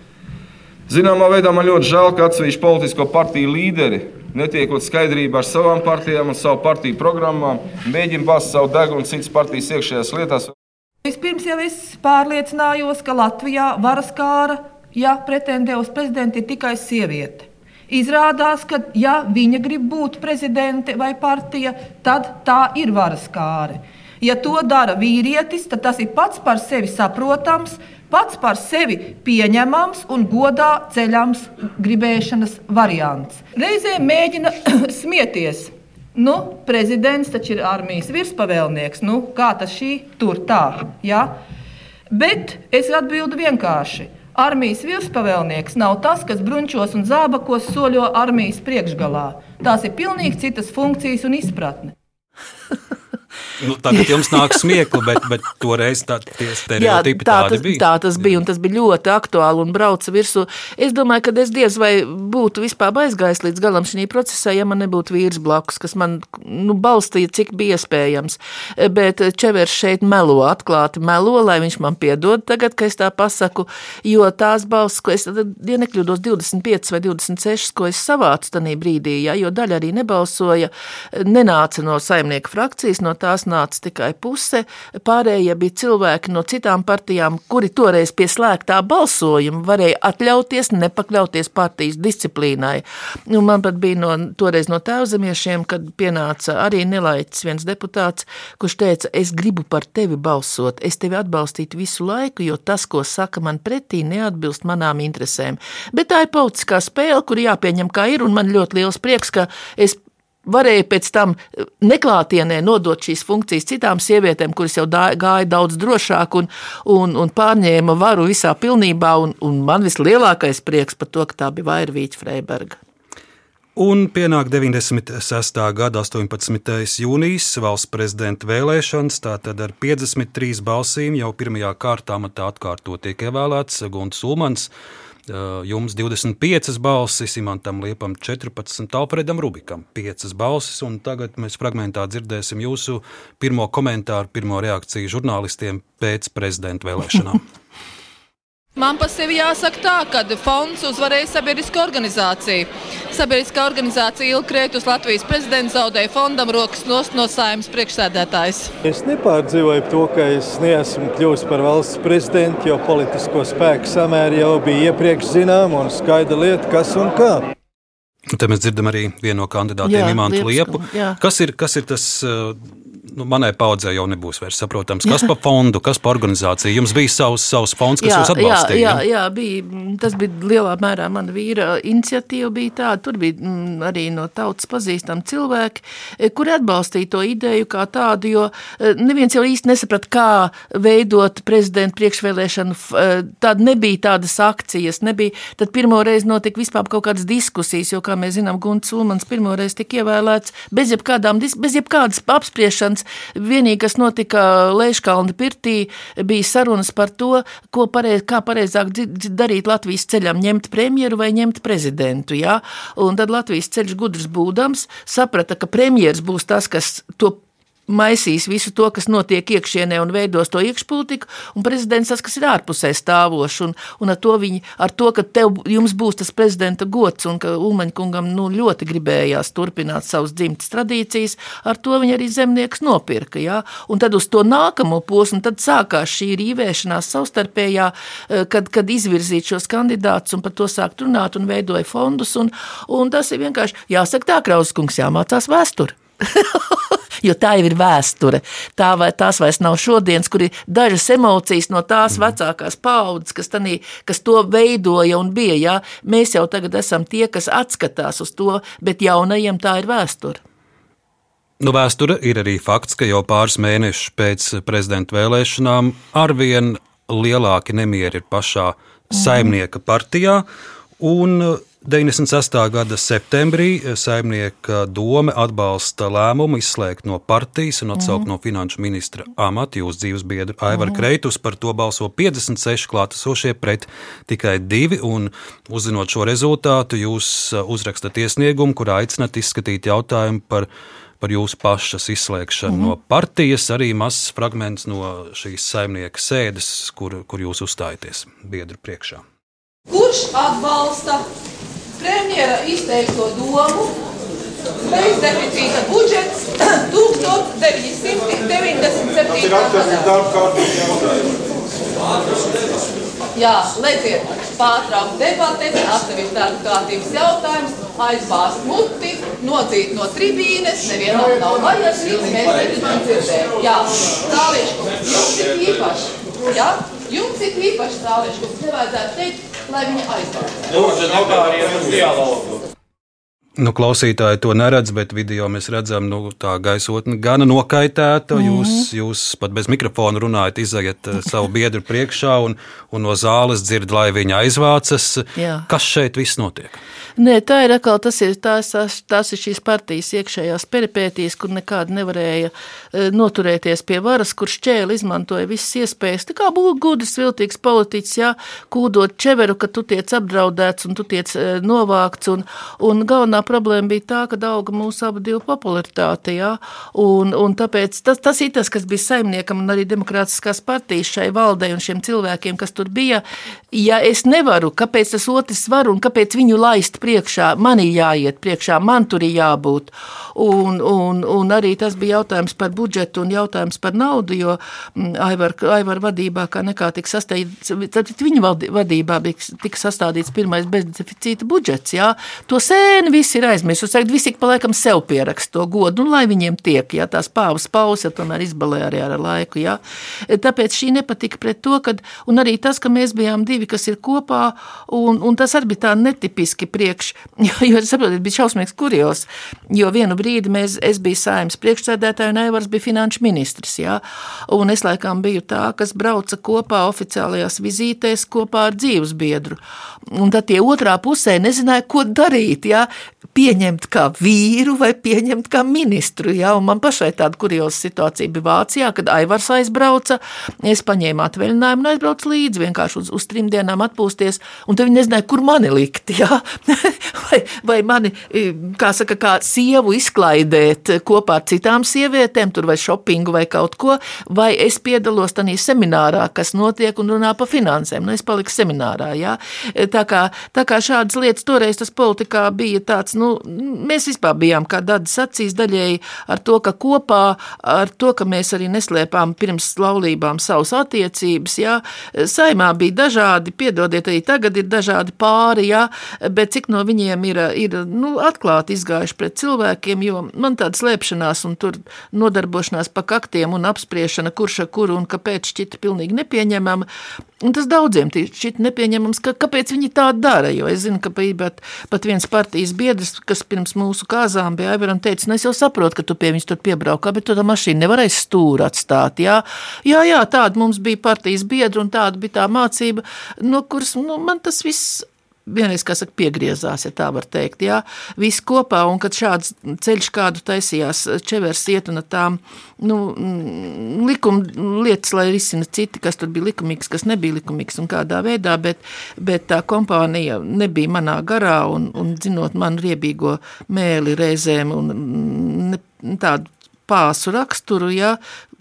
Zināmā veidā man ļoti žēl, ka atsevišķi politisko partiju līderi, netiekot skaidrībā ar savām partijām un savu partiju programmām, mēģina bāzt savu degunu citas partijas iekšējās lietās. Vispirms jau es pārliecinājos, ka Latvijā varas kāra, ja pretendē uz prezidentu, ir tikai sieviete. Izrādās, ka, ja viņa grib būt prezidente vai partija, tad tā ir varas kāra. Ja to dara vīrietis, tad tas ir pats par sevi saprotams, pats par sevi pieņemams un godā ceļams gribēšanas variants. Reizēm mēģina [coughs] smieties. Nu, prezidents taču ir armijas virspavēlnieks. Nu, kā tas šī tur tā? Ja? Bet es atbildu vienkārši. Armijas virspavēlnieks nav tas, kas bruņķos un zābakos soļo armijas priekšgalā. Tās ir pilnīgi citas funkcijas un izpratne. [laughs] Nu, tagad jums nāk smiekli, bet, bet toreiz tā, Jā, tā, tas, bija. tā tas bija, un tas bija ļoti aktuāli un brauca virsū. Es domāju, ka es diez vai būtu vispār aizgājis līdz galam šī procesā, ja man nebūtu vīrs blakus, kas man nu, balstīja, cik bija iespējams. Bet Čevers šeit melo, atklāti melo, lai viņš man piedod tagad, ka es tā pasaku, jo tās balss, ko es, ja nekļūdos 25 vai 26, ko es savācu tajā brīdī, ja, jo daļa arī nebalsoja, nenāca no saimnieka frakcijas, no tās nāca tikai puse. Pārējie bija cilvēki no citām partijām, kuri toreiz pie slēgtā balsojuma varēja atļauties nepakļauties partijas disciplīnai. Un man pat bija no, toreiz no tēvzemiešiem, kad pienāca arī nelaiķis viens deputāts, kurš teica, es gribu par tevi balsot, es tevi atbalstītu visu laiku, jo tas, ko saka man pretī, neatbilst manām interesēm. Bet tā ir politiskā spēle, kur jāpieņem kā ir, un man ļoti liels prieks, ka es varēja pēc tam neklātienē nodot šīs funkcijas citām sievietēm, kuras jau gāja daudz drošāk un, un, un pārņēma varu visā pilnībā. Un, un man vislielākais prieks par to, ka tā bija Vairvīķa Freiberga. Un pienāk 96. gada 18. jūnijas valsts prezidenta vēlēšanas. Tātad ar 53 balsīm jau pirmajā kārtā matā atkārtot tiek ievēlēts Gunts Ulmans. Jums 25 balsis, Imantam Liepam 14, Alfredam Rubikam 5 balsis. Tagad mēs fragmentā dzirdēsim jūsu pirmo komentāru, pirmo reakciju žurnālistiem pēc prezidenta vēlēšanām. [laughs] Man par sevi jāsaka tā, ka fonds uzvarēja sabiedrisko organizāciju. Sabiedriskā organizācija Ilkrētus Latvijas prezidents zaudēja fondam rokas nost no saimnes priekšsēdētājs. Es nepārdzīvoju to, ka es neesmu kļuvis par valsts prezidentu, jo politisko spēku samēri jau bija iepriekš zinām un skaidra lieta, kas un kā. Te mēs dzirdam arī vienu no kandidātiem, Imantu Liepu. Kas ir, kas ir tas nu, manai paudzē jau nebūs vairs saprotams, kas par fondu, kas par organizāciju. Jums bija savs, savs fonds, kas jā, jūs atbalstīja. Jā, jā, jā bija, tas bija lielā mērā mana vīra iniciatīva. Bija tāda. Tur bija mm, arī no tautas pazīstami cilvēki, e, kuri atbalstīja to ideju kā tādu, jo e, neviens jau īsti nesaprata, kā veidot prezidenta priekšvēlēšanu. Tāda nebija tādas akcijas, nebija. Tad pirmo reizi notika vispār kaut kādas diskusijas, jo, kā mēs zinām, Gunts Ulmans pirmo reizi tika ievēlēts bez jebkādām, bez jebkādas apspriešanas. Vienīgi, kas notika Leiškalna pirtī, bija sarunas par to, ko pareiz, kā pareizāk darīt Latvijas ceļam, ņemt premjeru vai ņemt prezidentu. Ja? Un tad Latvijas ceļš gudrs būdams saprata, ka premjeras būs tas, kas to maisīs visu to, kas notiek iekšienē un veidos to iekšpolitiku, un prezidents tas, kas ir ārpusē stāvošs, un, un ar, to viņi, ar to, ka tev, jums būs tas prezidenta gods, un ka Ulmaņkungam nu, ļoti gribējās turpināt savas dzimtas tradīcijas, ar to viņi arī zemnieks nopirka, ja? un tad uz to nākamo posmu, tad sākās šī rīvēšanās savstarpējā, eh, kad, kad izvirzīt šos kandidātus un par to sākt runāt un veidoja fondus, un, un tas ir vienkārši, jāsaka tā, Krauskungs, jāmācās vēsturi. [laughs] jo tā jau ir vēsture. Tā vai, tās vairs nav šodienas, kur ir dažas emocijas no tās mm. vecākās paudzes, kas, tanī, kas to veidoja un bija. Jā. Mēs jau tagad esam tie, kas atskatās uz to, bet jaunajiem tā ir vēsture. Nu, vēsture ir arī fakts, ka jau pāris mēnešus pēc prezidenta vēlēšanām arvien lielāki nemieri ir pašā mm. saimnieka partijā. Un 96. gada septembrī saimnieka doma atbalsta lēmumu izslēgt no partijas un atsaukt mm. no finanšu ministra amata jūsu dzīves biedru Aivaru mm. Kreitus. Par to balso 56 klātesošie pret tikai divi. Uzzinot šo rezultātu, jūs uzrakstat iesniegumu, kurā aicinat izskatīt jautājumu par par jūsu pašas izslēgšanu mm. no partijas, arī mazs fragments no šīs saimnieka sēdes, kur, kur jūs uzstājaties biedru priekšā. Kurš atbalsta premjera izteikto domu bezdeficīta budžets [clears throat] 1997. gadā. Jā, lieciet, pārtraukt debates, atsevišķi darba kārtības jautājums, aizbāzt muti, nodzīt no tribīnes, nevienam nav vajadzīgs, mēs negribam dzirdēt. Jā, Tālieškungs, jums ir īpaši, jā, jums ir īpaši Tālieškungs, nevajadzētu teikt, lai viņa aizvāc. Lūdzu, nepāriet uz dialogu. Nu, klausītāji to neredz, bet video mēs redzam, nu, tā gaisotne gana nokaitēta. Mm. Jūs, jūs pat bez mikrofona runājat, izaiet eh, savu biedru priekšā un, un no zāles dzird, lai viņa aizvācas. Jā. Kas šeit viss notiek? Nē, tā ir atkal tas, ir, tās, tās ir šīs partijas iekšējās peripētīs, kur nekādi nevarēja e, noturēties pie varas, kur šķēli izmantoja visas iespējas. Tā kā būtu gudrs, viltīgs politiķis, jā, kūdot čeveru, ka tu tiec apdraudēts un tu tiec e, novākts. Un, un galvenā problēma bija tā, ka auga mūsu abu divu popularitāte, jā, un, un tāpēc tas, tas ir tas, kas bija saimniekam un arī demokrātiskās partijas šai valdei un šiem cilvēkiem, kas tur bija. Ja es nevaru, kāpēc tas otrs var un kāpēc viņu laist priekšā, man ir jāiet priekšā, man tur ir jābūt. Un, un, un arī tas bija jautājums par budžetu un jautājums par naudu, jo mm, Aivar, Aivar vadībā kā nekā tika sastādīts, tad viņa vadībā bija tika sastādīts pirmais bezdeficīta budžets, jā. To sēni visi ir aizmirsuši, tagad visi pa laikam sev pierakst to godu, un lai viņiem tiek, jā, tās pāvas pausa tomēr izbalē arī ar laiku, jā. Tāpēc šī nepatika pret to, kad, un arī tas, ka mēs bijām divi, kas ir kopā, un, un tas arī bija tā netipiski priekš, [laughs] jo, jo saprotiet, bija šausmīgs kurjos, jo vienu brīdi mēs, es biju saimnes priekšsēdētāja un Aivars bija finanšu ministrs. Jā, un es laikam biju tā, kas brauca kopā oficiālajās vizītēs kopā ar dzīves biedru. Un tad tie otrā pusē nezināja, ko darīt. Jā, pieņemt kā vīru vai pieņemt kā ministru. Jā, un man pašai tāda kurioza situācija bija Vācijā, kad Aivars aizbrauca. Es paņēmu atvaļinājumu un aizbraucu līdzi vienkārši uz, uz trim dienām atpūsties. Un tad viņi nezināja, kur mani likt. Jā? [laughs] vai, vai mani, kā saka, kā sievu izklaidēt kopā ar citām sievietēm, tur vai šopingu vai kaut ko, vai es piedalos tajā seminārā, kas notiek un runā par finansēm. Nu, es paliku seminārā. Jā? Tā, kā, tā kā šādas lietas toreiz tas politikā bija tāds nu, mēs vispār bijām, kā Dārdas acīs, daļēji ar to, ka kopā ar to, ka mēs arī neslēpām pirms laulībām savas attiecības, jā, saimā bija dažādi, piedodiet, arī tagad ir dažādi pāri, jā, bet cik no viņiem ir, ir nu, atklāti izgājuši pret cilvēkiem, jo man tāda slēpšanās un tur nodarbošanās pa kaktiem un apspriešana, kurš ar kuru un kāpēc šķita pilnīgi nepieņemama, un tas daudziem šķita nepieņemams, ka, kāpēc viņi tā dara, jo es zinu, ka pat, pat viens partijas biedrs kas pirms mūsu kāzām bija Aivaram teicis, nu es jau saprotu, ka tu pie viņas tur piebraukā, bet tu tā mašīnu nevarēsi stūri atstāt, jā? Jā, jā, tāda mums bija partijas biedra un tāda bija tā mācība, no kuras, nu, man tas viss vienreiz, kā saka, piegriezās, ja tā var teikt, jā, viss kopā, un kad šāds ceļš kādu taisījās Čevers iet un tām, nu, mm, likuma lietas, lai risina citi, kas tur bija likumīgs, kas nebija likumīgs un kādā veidā, bet, bet tā kompānija nebija manā garā, un, un zinot manu riebīgo mēli reizēm un ne, tādu pāsu raksturu, ja,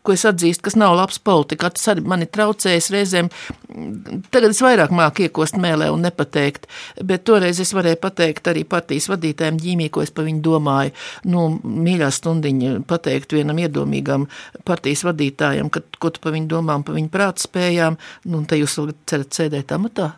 ko es atzīstu, kas nav labs politika. Tas arī man ir traucējis reizēm. Tagad es vairāk māku iekost mēlē un nepateikt, bet toreiz es varēju pateikt arī partijas vadītājiem ģīmī, ko es par viņu domāju. Nu, mīļā stundiņa pateikt vienam iedomīgam partijas vadītājam, ka, ko tu par viņu domā un par viņu prātu spējām, nu, un te jūs cerat sēdēt amatā.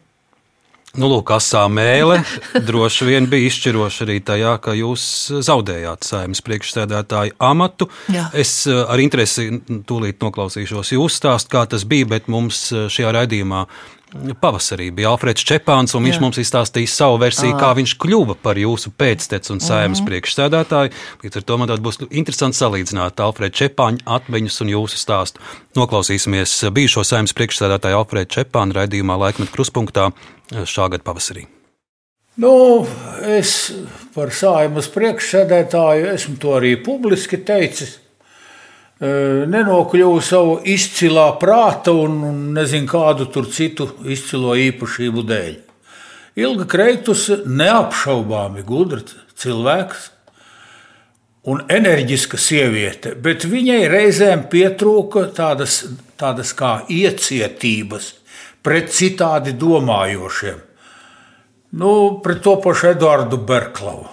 Nu, lūk, asā mēlē [laughs] droši vien bija izšķiroša arī tajā, ka jūs zaudējāt saimnes priekšsēdētāju amatu. Jā. Es eh, ar interesi tūlīt noklausīšos jūsu stāstu, kā tas bija, bet mums eh, šajā raidījumā Pavasarī bija Alfrēds Čepāns, un viņš Jā. mums izstāstīja savu versiju, kā viņš kļuva par jūsu pēcteci un saimnes mm -hmm. priekšsēdētāju. Līdz ar to man būs interesanti salīdzināt Alfrēda Čepāņa atmiņas un jūsu stāstu. Noklausīsimies bijušo saimnes priekšsēdētāju Alfrēdu Čepānu raidījumā Laikmetu kruspunktā šā gada pavasarī. Nu, es par saimas priekšsēdētāju esmu to arī publiski teicis nenokļuvu savu izcilā prāta un, nezinu kādu tur citu izcilo īpašību dēļ. Ilga Kreitus neapšaubāmi gudrs cilvēks un enerģiska sieviete, bet viņai reizēm pietrūka tādas, tādas kā iecietības pret citādi domājošiem. Nu, pret to pašu Eduardu Berklavu.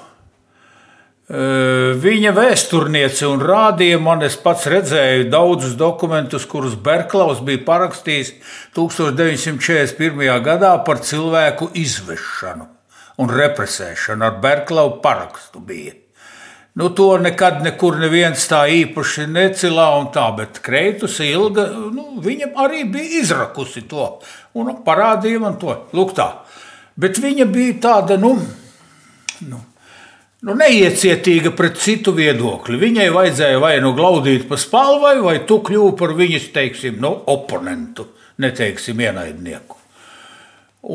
Viņa vēsturniece un rādīja man, es pats redzēju daudzus dokumentus, kurus Berklaus bija parakstījis 1941. gadā par cilvēku izvešanu un represēšanu ar Berklau parakstu bija. Nu, to nekad nekur neviens tā īpaši necilā un tā, bet Kreitus ilga, nu, viņa arī bija izrakusi to un parādīja man to. Lūk tā. Bet viņa bija tāda, nu, nu nu, neiecietīga pret citu viedokli. Viņai vajadzēja vai nu glaudīt pa spalvai, vai tu kļūsi par viņas, teiksim, nu, oponentu, neteiksim, ienaidnieku.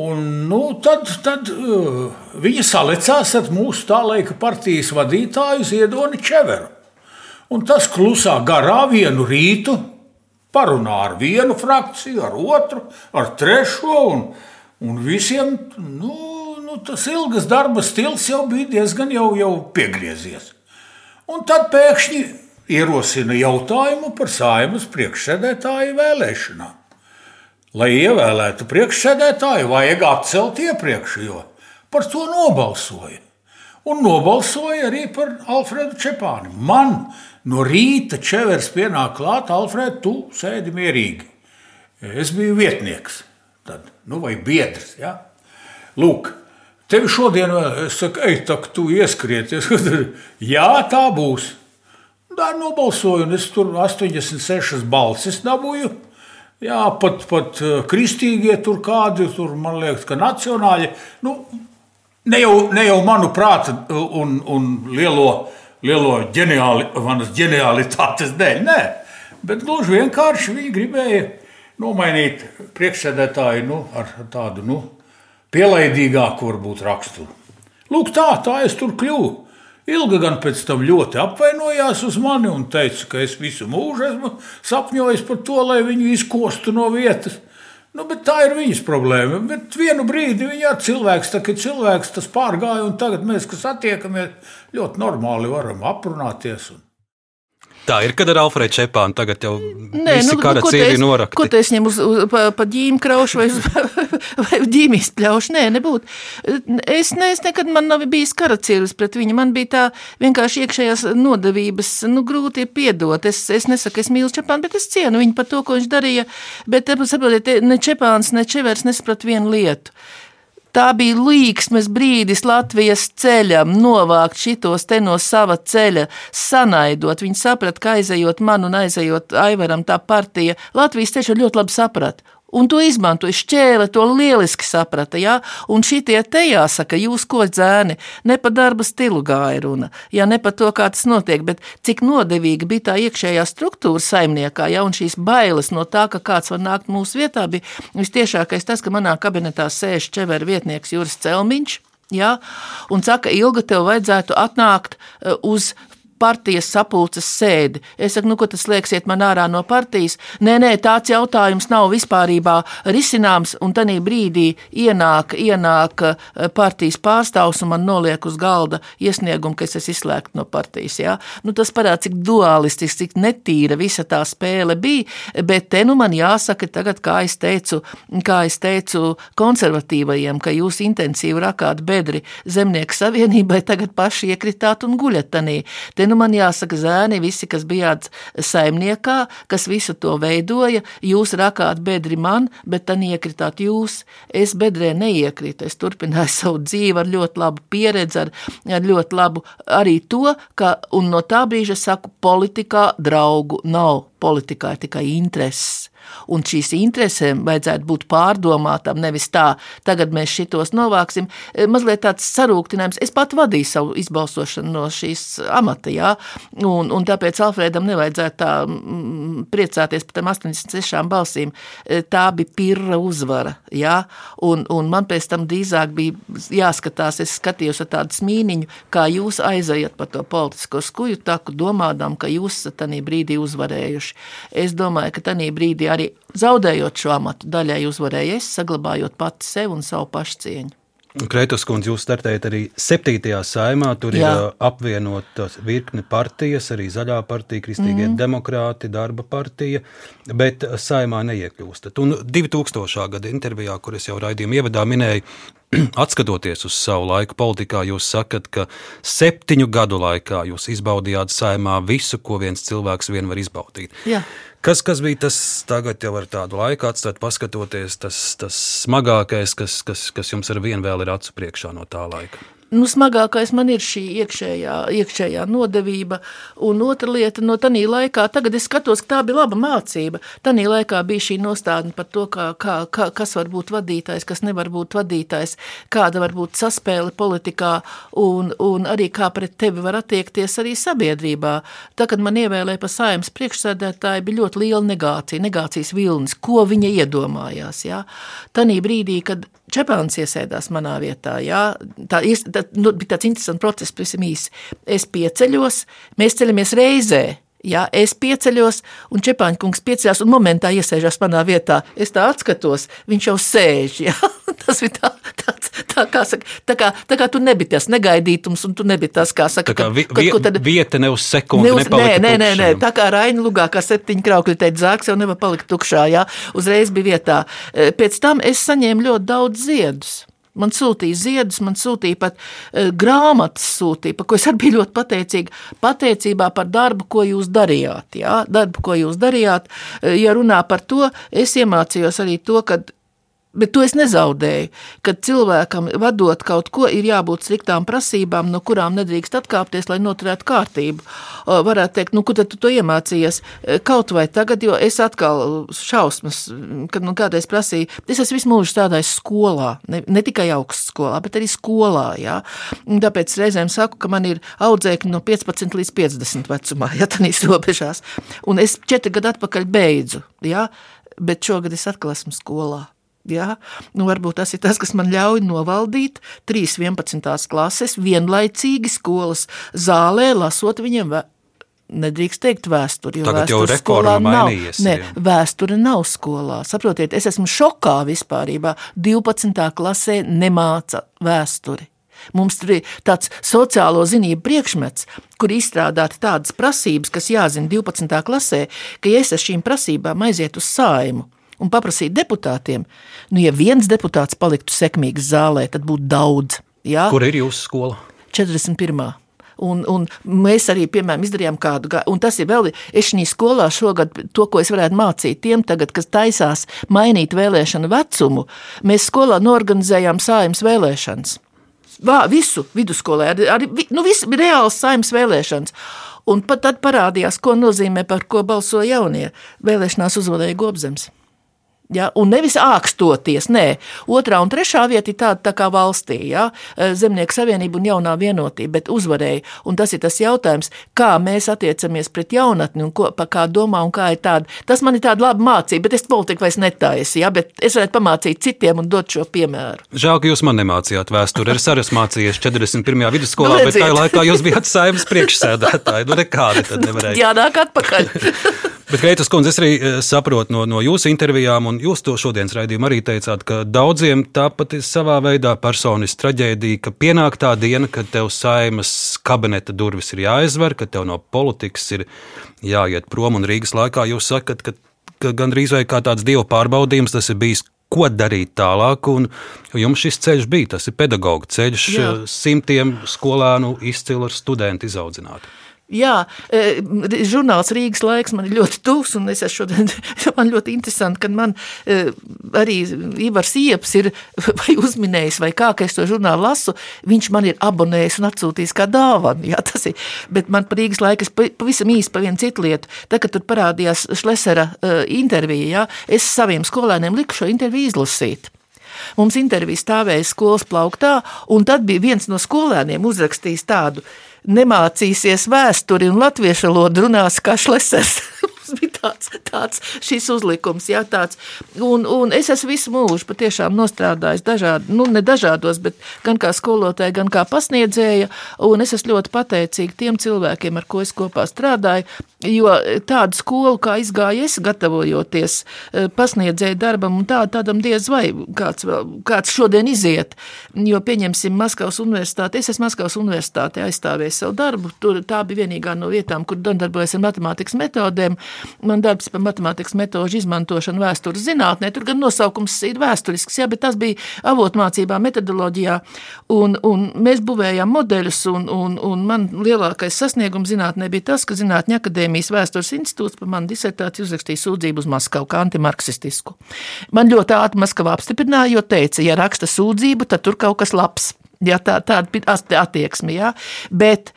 Un, nu, tad tad uh, viņa salicās ar mūsu tā laika partijas vadītāju Ziedoni Čeveru. Un tas klusā garā vienu rītu parunā ar vienu frakciju, ar otru, ar trešo. Un, un visiem nu, nu, tas ilgas darba stils jau bija diezgan jau, jau piegriezies. Un tad pēkšņi ierosina jautājumu par saimas priekšsēdētāju vēlēšanām. Lai ievēlētu priekšsēdētāju, vajag atcelt iepriekšējo. Par to nobalsoja. Un nobalsoja arī par Alfredu Čepānu. Man no rīta čevers pienāk klāt, Alfred, tu sēdi mierīgi. Es biju vietnieks, tad, nu, vai biedrs. Ja? Lūk, tevi šodien es saku, ej, tak, tu ieskrieties. [laughs] Jā, tā būs. Tā nobalsoju, un es tur 86 balsis dabūju. Jā, pat, pat eh, kristīgie tur kādi, tur man liekas, ka nacionāļi. Nu, ne jau, ne jau manu prātu un, un lielo, lielo ģeniāli, manas ģenialitātes dēļ, nē. Bet gluži vienkārši viņi gribēja nomainīt priekšsēdētāju nu, ar tādu nu, pielaidīgāku varbūt raksturu. Lūk, tā, tā es tur kļuvu. Ilga gan pēc tam ļoti apvainojās uz mani un teica, ka es visu mūžu esmu sapņojis par to, lai viņu izkostu no vietas. Nu, tā ir viņas problēma. Bet vienu brīdi viņa cilvēks, tā, cilvēks tas pārgāja, un tagad mēs, kas attiekamies, ļoti normāli varam aprunāties. Un Tā ir, kad ar Alfredu Čepānu tagad jau Nē, visi nu, kara nu, cieli norakti. Ko te es ņemu uz, uz, pa, pa ģīmu kraušu vai, [laughs] vai ģīmijas pļaušu? Nē, nebūtu. Es, ne, es nekad man nav bijis kara cielis pret viņu. Man bija tā vienkārši iekšējās nodevības, nu, grūti piedot. Es, es nesaku, es mīlu Čepānu, bet es cienu viņu par to, ko viņš darīja. Bet, saprotiet, ne Čepāns, ne Čevers nesaprat vienu lietu. Tā bija līksmes brīdis Latvijas ceļam, novākt šitos te no sava ceļa, sanaidot. Viņi saprata, ka aizejot man un aizejot Aivaram tā partija, Latvijas ceļš ļoti labi saprata. Un to izmantoja šķēle, to lieliski saprata. Ja? Un šitie te jāsaka, jūs ko dzēni, ne pa darba stilu gāja runa, ja ne par to, kā tas notiek, bet cik nodevīga bija tā iekšējā struktūra saimniekā, ja? un šīs bailes no tā, ka kāds var nākt mūsu vietā, bija vistiešākais tas, ka manā kabinetā sēž čever vietnieks Juris Celmiņš. Ja? Un saka, ilgi tev vajadzētu atnākt eh, uz partijas sapulces sēdi. Es saku, nu, ko tas lieksiet man ārā no partijas? Nē, nē, tāds jautājums nav vispārībā risināms, un tanī brīdī ienāk, ienāk eh, partijas pārstāvs un man noliek uz galda iesniegumu, ka es esmu izslēgts no partijas. Ja? Nu, tas parāda, cik dualistisks, cik netīra visa tā spēle bija, bet te nu man jāsaka tagad, kā es teicu, kā es teicu konservatīvajiem, ka jūs intensīvi rakāt bedri zemnieku savienībai, tagad paši iekritāt un guļat tanī. Te nu man jāsaka, zēni, visi, kas bijāt saimniekā, kas visu to veidoja, jūs rakāt bedri man, bet tad iekritāt jūs. Es bedrē neiekritu, es turpināju [laughs] savu dzīvi ar ļoti labu pieredzi, ar, ar ļoti labu arī to, ka, un no tā brīža saku, politikā draugu nav, politikā ir tikai intereses un šīs interesēm vajadzētu būt pārdomātam, nevis tā, tagad mēs šitos novāksim. E, mazliet tāds sarūktinājums. Es pat vadīju savu izbalsošanu no šīs amata, jā, un, un tāpēc Alfredam nevajadzētu tā priecāties par tām 86 balsīm. E, tā bija pirra uzvara, jā, un, un man pēc tam drīzāk bija jāskatās, es skatījos ar tādu smīniņu, kā jūs aizejat pa to politisko skuju taku, domādam, ka jūs esat tanī brīdī uzvarējuši. Es domāju, ka tanī brīdī arī zaudējot šo amatu, daļai uzvarēju es, saglabājot pati sevi un savu pašcieņu. Kreitos kundze, jūs startējat arī 7. saimā, tur Jā. ir apvienota virkne partijas, arī Zaļā partija, Kristīgie mm. demokrāti, Darba partija, bet saimā neiekļūstat. Un 2000. gada intervijā, kur es jau raidījumu ievadā minēju, [clears throat] atskatoties uz savu laiku politikā, jūs sakat, ka septiņu gadu laikā jūs izbaudījāt saimā visu, ko viens cilvēks vien var izbaudīt. Jā. Kas, kas bija tas tagad, jau ar tādu laiku atstāt, paskatoties, tas, tas smagākais, kas, kas, kas jums ar vienu vēl ir acu priekšā no tā laika? Nu, smagākais man ir šī iekšējā, iekšējā nodevība. Un otra lieta, no tā laikā, tagad es skatos, ka tā bija laba mācība. Tanī laikā bija šī nostādne par to, kā, kā, kā, kas var būt vadītājs, kas nevar būt vadītājs, kāda var būt saspēle politikā un, un arī kā pret tevi var attiekties arī sabiedrībā. Tā, kad man ievēlēja pa saimnes priekšsēdētāju, bija ļoti liela negācija, negācijas vilnis, ko viņa iedomājās. Ja? Tanī brīdī, kad Čepāns iesēdās manā vietā. Jā. Tā, tā nu, bija tāds interesants process, pavisam īsi. Es pieceļos, mēs ceļamies reizē. Jā, es pieceļos, un Čepāņa kungs pieceļās un momentā iesēžās manā vietā. Es tā atskatos, viņš jau sēž. Jā. [laughs] Tas bija tā, tāds, tā, kā saka, tā, kā, tā kā tu nebija tas negaidītums, un tu nebija tas, kā saka, tā kā vi, vi, tad, vieta ne uz sekundi. Ne uz, nē, nē, nē, nē, tā kā Raina lugā, kā septiņi kraukļi teica, zāks jau nevar palikt tukšā, jā, uzreiz bija vietā. Pēc tam es saņēmu ļoti daudz ziedus. Man sūtīja ziedus, man sūtīja pat uh, grāmatas, sūtīja, par ko es arī biju ļoti pateicīga. Pateicībā par darbu, ko jūs darījāt. Jā, darbu, ko jūs darījāt. Uh, ja runā par to, es iemācījos arī to, ka Bet to es nezaudēju, kad cilvēkam vadot kaut ko, ir jābūt striktām prasībām, no kurām nedrīkst atkāpties, lai noturētu kārtību. Varētu teikt, nu, kur tad tu to iemācījies? Kaut vai tagad, jo es atkal šausmas, kad man kādreiz prasīja, es esmu visu mūžu strādājis skolā, ne, ne tikai augstskolā, bet arī skolā, jā. Tāpēc reizēm saku, ka man ir audzēkņi no 15 līdz 50 vecumā, ja tādīs robežās. Un es četri gadu atpakaļ beidzu, jā, bet šogad es atkal esmu skolā. Ja? Nu, varbūt tas ir tas, kas man ļauj novaldīt trīs 11. klases vienlaicīgi skolas zālē, lasot viņiem nedrīkst teikt vēsturi. Tagad jau reforma mainījies. Nē, vēsture nav skolā. Saprotiet, es esmu šokā vispārībā. 12. klasē nemāca vēsturi. Mums tur ir tāds sociālo zinību priekšmets, kur izstrādāt tādas prasības, kas jāzina 12. klasē, ka, ja es ar šīm prasībām aizietu uz saimu, un paprasīt deputātiem, nu, ja viens deputāts paliktu sekmīgs zālē, tad būtu daudz. Jā? Kur ir jūsu skola? 41. Un, un mēs arī, piemēram, izdarījām kādu, un tas ir vēl, es šajā skolā šogad to, ko es varētu mācīt tiem tagad, kas taisās mainīt vēlēšanu vecumu, mēs skolā norganizējām sājums vēlēšanas. Vā, visu vidusskolē, arī, arī nu, bija reāls saimnes vēlēšanas. Un pat tad parādījās, ko nozīmē, par ko balso jaunie. Vēlēšanās uzvarēja Gobzems. Ja, un nevis ākstoties, nē, otrā un trešā vieta ir tāda tā kā valstī, ja, Zemnieku savienība un jaunā vienotība, bet uzvarēja. Un tas ir tas jautājums, kā mēs attiecamies pret jaunatni un ko, kā domā un kā ir tāda. Tas man ir tāda laba mācība, bet es politiku vairs netaisu, ja, bet es varētu pamācīt citiem un dot šo piemēru. Žēl, ka jūs man nemācījāt vēsturi. Es arī esmu mācījies 41. vidusskolā, nu, bet tajā laikā jūs bijat saimnes priekšsēdētāji. Nu, nekādi tad nevarēja. [laughs] Jānāk atpakaļ. [laughs] Bet, Kreitas kundze, es arī eh, saprotu no, no jūsu intervijām, un jūs to šodienas raidījumā arī teicāt, ka daudziem tāpat ir savā veidā personiska traģēdija, ka pienāk tā diena, kad tev saimas kabineta durvis ir jāizver, ka tev no politikas ir jāiet prom, un Rīgas laikā jūs sakat, ka, ka gandrīz vai kā tāds dievu pārbaudījums tas ir bijis ko darīt tālāk. Un jums šis ceļš bija, tas ir pedagoģa ceļš, Jā. simtiem skolēnu izcilu ar studentu izaudzinātu. Jā, e, žurnāls Rīgas laiks man ir ļoti tuvs, un es šodien, [laughs] man ļoti interesanti, ka man e, arī Ivars Ieps ir [laughs] vai uzminējis, vai kā, ka es to žurnālu lasu, viņš man ir abonējis un atsūtījis kā dāvanu, jā, tas ir, bet man par Rīgas laikas pavisam īsti pa vienu citu lietu, tā, kad tur parādījās Šlesera uh, intervija, jā, es saviem skolēniem liku šo interviju izlasīt. Mums intervija stāvēja skolas plauktā, un tad bija viens no skolēniem uzrakstījis tādu, uh, nemācīsies vēsturi un latviešu valodu runās kā šlesers. [laughs] Mums bija tāds, tāds šis uzlikums, jā, tāds. Un, un es esmu visu mūžu patiešām nostrādājis dažādi, nu, ne dažādos, bet gan kā skolotāja, gan kā pasniedzēja, un es esmu ļoti pateicīga tiem cilvēkiem, ar ko es kopā strādāju, jo tādu skolu, kā izgāju es, gatavojoties e, pasniedzēju darbam, un tā, tādam diez vai kāds, kāds šodien iziet, jo pieņemsim Maskavas universitāti, es esmu Maskavas universitāte aizstāvējis savu darbu, tur tā bija vienīgā no vietām, kur darbojas ar matemātikas metodēm, Man darbs par matemātikas metožu izmantošanu vēstures zinātnē, tur gan nosaukums ir vēsturisks, jā, bet tas bija avotmācībā, metodoloģijā, un, un mēs būvējām modeļus, un, un, un man lielākais sasniegums zinātnē bija tas, ka Zinātņu akadēmijas vēstures institūts par manu disertāciju uzrakstīja sūdzību uz Maskavu kā antimarksistisku. Man ļoti ātri Maskavā apstiprināja, jo teica, ja raksta sūdzību, tad tur kaut kas labs. Ja, tā, tāda bija attieksme. Ja. Bet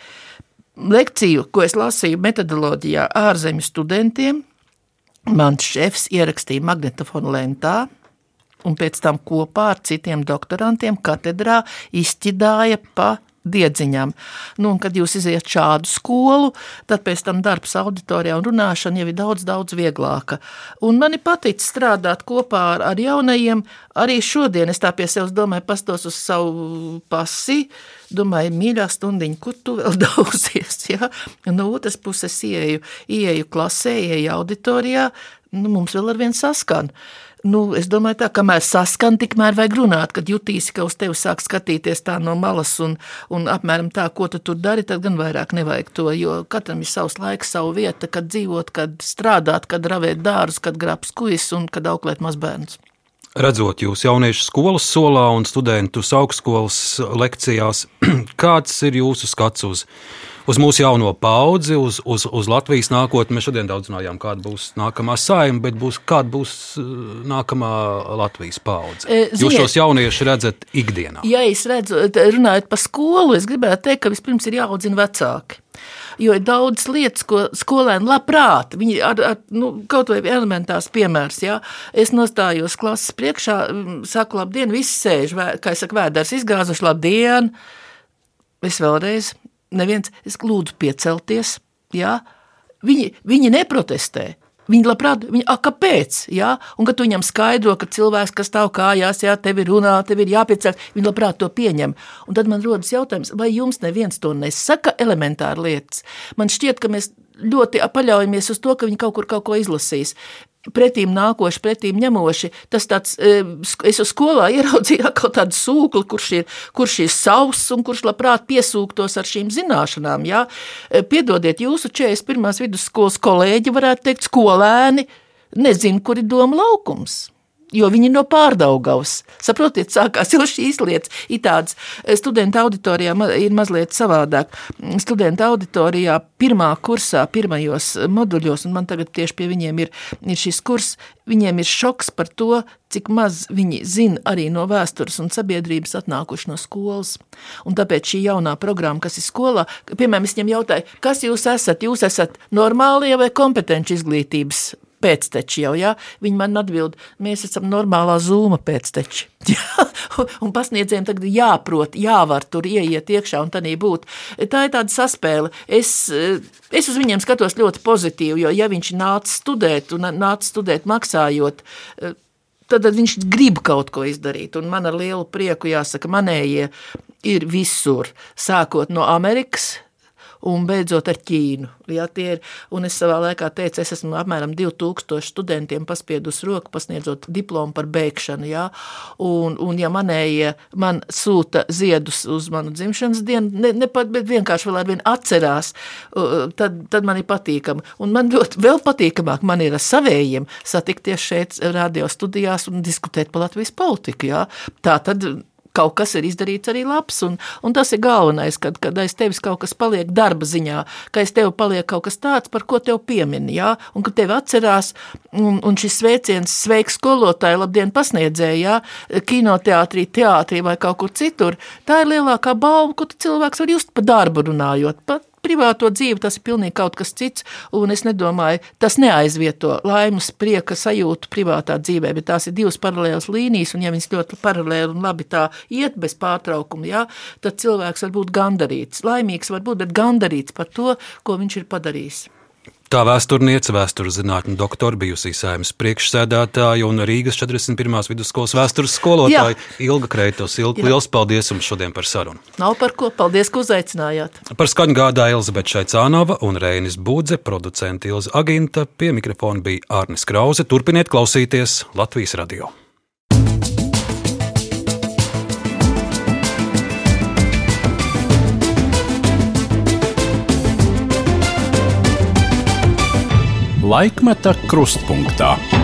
lekciju, ko es lasīju metodoloģijā ārzemju studentiem, mans šefs ierakstīja magnetofonu lentā. Un pēc tam kopā ar citiem doktorantiem katedrā izķidāja pa diedziņam. Nu, kad jūs iziet šādu skolu, tad pēc tam darbs auditorijā un runāšana jau ir daudz, daudz vieglāka. Un man ir paticis strādāt kopā ar, ar jaunajiem. Arī šodien es tā pie sevis domāju, pastos uz savu pasi. Domāju, mīļā stundiņa, kur tu vēl [laughs] daudzies? Ja? No otras puses, ieeju, ieeju klasē, ieeju auditorijā, nu, mums vēl ar vienu saskan. Nu, es domāju, tā kamēr saskan, tikmēr vajag runāt, kad jutīsi, ka uz tevi sāk skatīties tā no malas un, un apmēram tā, ko tu tur dari, tad gan vairāk nevajag to, jo katram ir savs laiks, savu vieta, kad dzīvot, kad strādāt, kad ravēt dārus, kad grābt skujas un kad auklēt mazbērnus. Redzot jūs jauniešu skolas solā un studentus augstskolas lekcijās, [clears throat] kāds ir jūsu skats uz uz mūsu jauno paudzi, uz, uz, uz Latvijas nākotni. Mēs šodien daudz runājām, kāda būs nākamā saima, bet būs, kāda būs uh, nākamā Latvijas paudze. E, ziniet, Jūs šos jauniešus redzat ikdienā. Ja es redzu, runājot par skolu, es gribētu teikt, ka vispirms ir jāaudzina vecāki. Jo ir daudz lietas, ko skolēni labprāt, viņi ar, ar nu, kaut vai elementārs piemērs, ja es nostājos klases priekšā, saku, labdien, visi sēž, kā es saku, vēders izgāzuši, labdien, es vēlreiz neviens, es lūdzu piecelties. Jā. Viņi, viņi neprotestē. Viņi labprāt, viņi, a, kāpēc? Jā? Un, kad tu viņam skaidro, ka cilvēks, kas stāv kājās, jā, tev ir runā, tev ir jāpieceļ, viņi labprāt to pieņem. Un tad man rodas jautājums, vai jums neviens to nesaka elementāri lietas? Man šķiet, ka mēs ļoti paļaujamies uz to, ka viņi kaut kur kaut ko izlasīs pretīm nākoši, pretīm ņemoši. Tas tāds, e, es skolā [laughs] ieraudzīju kaut tādu sūkli, kurš ir, kurš ir savs un kurš labprāt piesūktos ar šīm zināšanām. Jā. E, piedodiet, jūsu 41. vidusskolas kolēģi varētu teikt skolēni, nezinu, kur ir doma laukums jo viņi ir no pārdaugavas. Saprotiet, sākās jau šīs lietas. Ir tādas eh, studenta auditorijā ir mazliet savādāk. Studenta auditorijā pirmā kursā, pirmajos moduļos, un man tagad tieši pie viņiem ir, ir šis kurs, viņiem ir šoks par to, cik maz viņi zina arī no vēstures un sabiedrības atnākuši no skolas. Un tāpēc šī jaunā programma, kas ir skolā, piemēram, es viņiem jautāju, kas jūs esat? Jūs esat normālie vai kompetenci izglītības pēcteči jau, ja? Viņi man atbild, mēs esam normālā zūma pēcteči. [laughs] un pasniedzējiem tagad jāprot, jāvar tur ieiet iekšā un tādī būt. Tā ir tāda saspēle. Es, es uz viņiem skatos ļoti pozitīvi, jo ja viņš nāca studēt un nāca studēt maksājot, tad viņš grib kaut ko izdarīt. Un man ar lielu prieku jāsaka, manējie ir visur, sākot no Amerikas, un beidzot ar Ķīnu. Ja, ir, un es savā laikā teicu, es esmu apmēram 2000 studentiem paspiedus roku, pasniedzot diplomu par beigšanu. Ja, un, un ja manējie man sūta ziedus uz manu dzimšanas dienu, ne, ne pat, bet vienkārši vēl ar vienu atcerās, tad, tad man ir patīkami. Un man ļoti vēl patīkamāk man ir ar savējiem satikties šeit radio studijās un diskutēt par Latvijas politiku. Ja. Tā tad kaut kas ir izdarīts arī labs. Un, un tas ir galvenais, kad, kad aiz tevis kaut kas paliek darba ziņā, ka aiz tevis paliek kaut kas tāds, par ko tev piemin, jā, un ka tevi atcerās, un, un šis sveiciens, sveiks skolotāji, labdien pasniedzēji, jā, kinoteātrī, teātrī vai kaut kur citur, tā ir lielākā balva, ko cilvēks var just pa darbu runājot, pat privāto dzīvi tas ir pilnīgi kaut kas cits, un es nedomāju, tas neaizvieto laimes, prieka sajūtu privātā dzīvē, bet tās ir divas paralēlas līnijas, un ja viņas ļoti paralēli un labi tā iet bez pārtraukuma, jā, tad cilvēks var būt gandarīts, laimīgs var būt, bet gandarīts par to, ko viņš ir padarījis. Tā vēsturniece, vēstures zinātņu doktora, bijusī saimnes priekšsēdētāja un Rīgas 41. vidusskolas vēstures skolotāja Jā. Ilga Kreitos. Ilga, liels paldies jums šodien par sarunu. Nav par ko, paldies, ka uzaicinājāt. Par skaņu gādāja Elizabete Šaicānova un Reinis Budze, producenti Ilza Aginta, pie mikrofona bija Ārnis Krause. Turpiniet klausīties Latvijas radio. Laikmeta krustpunktā.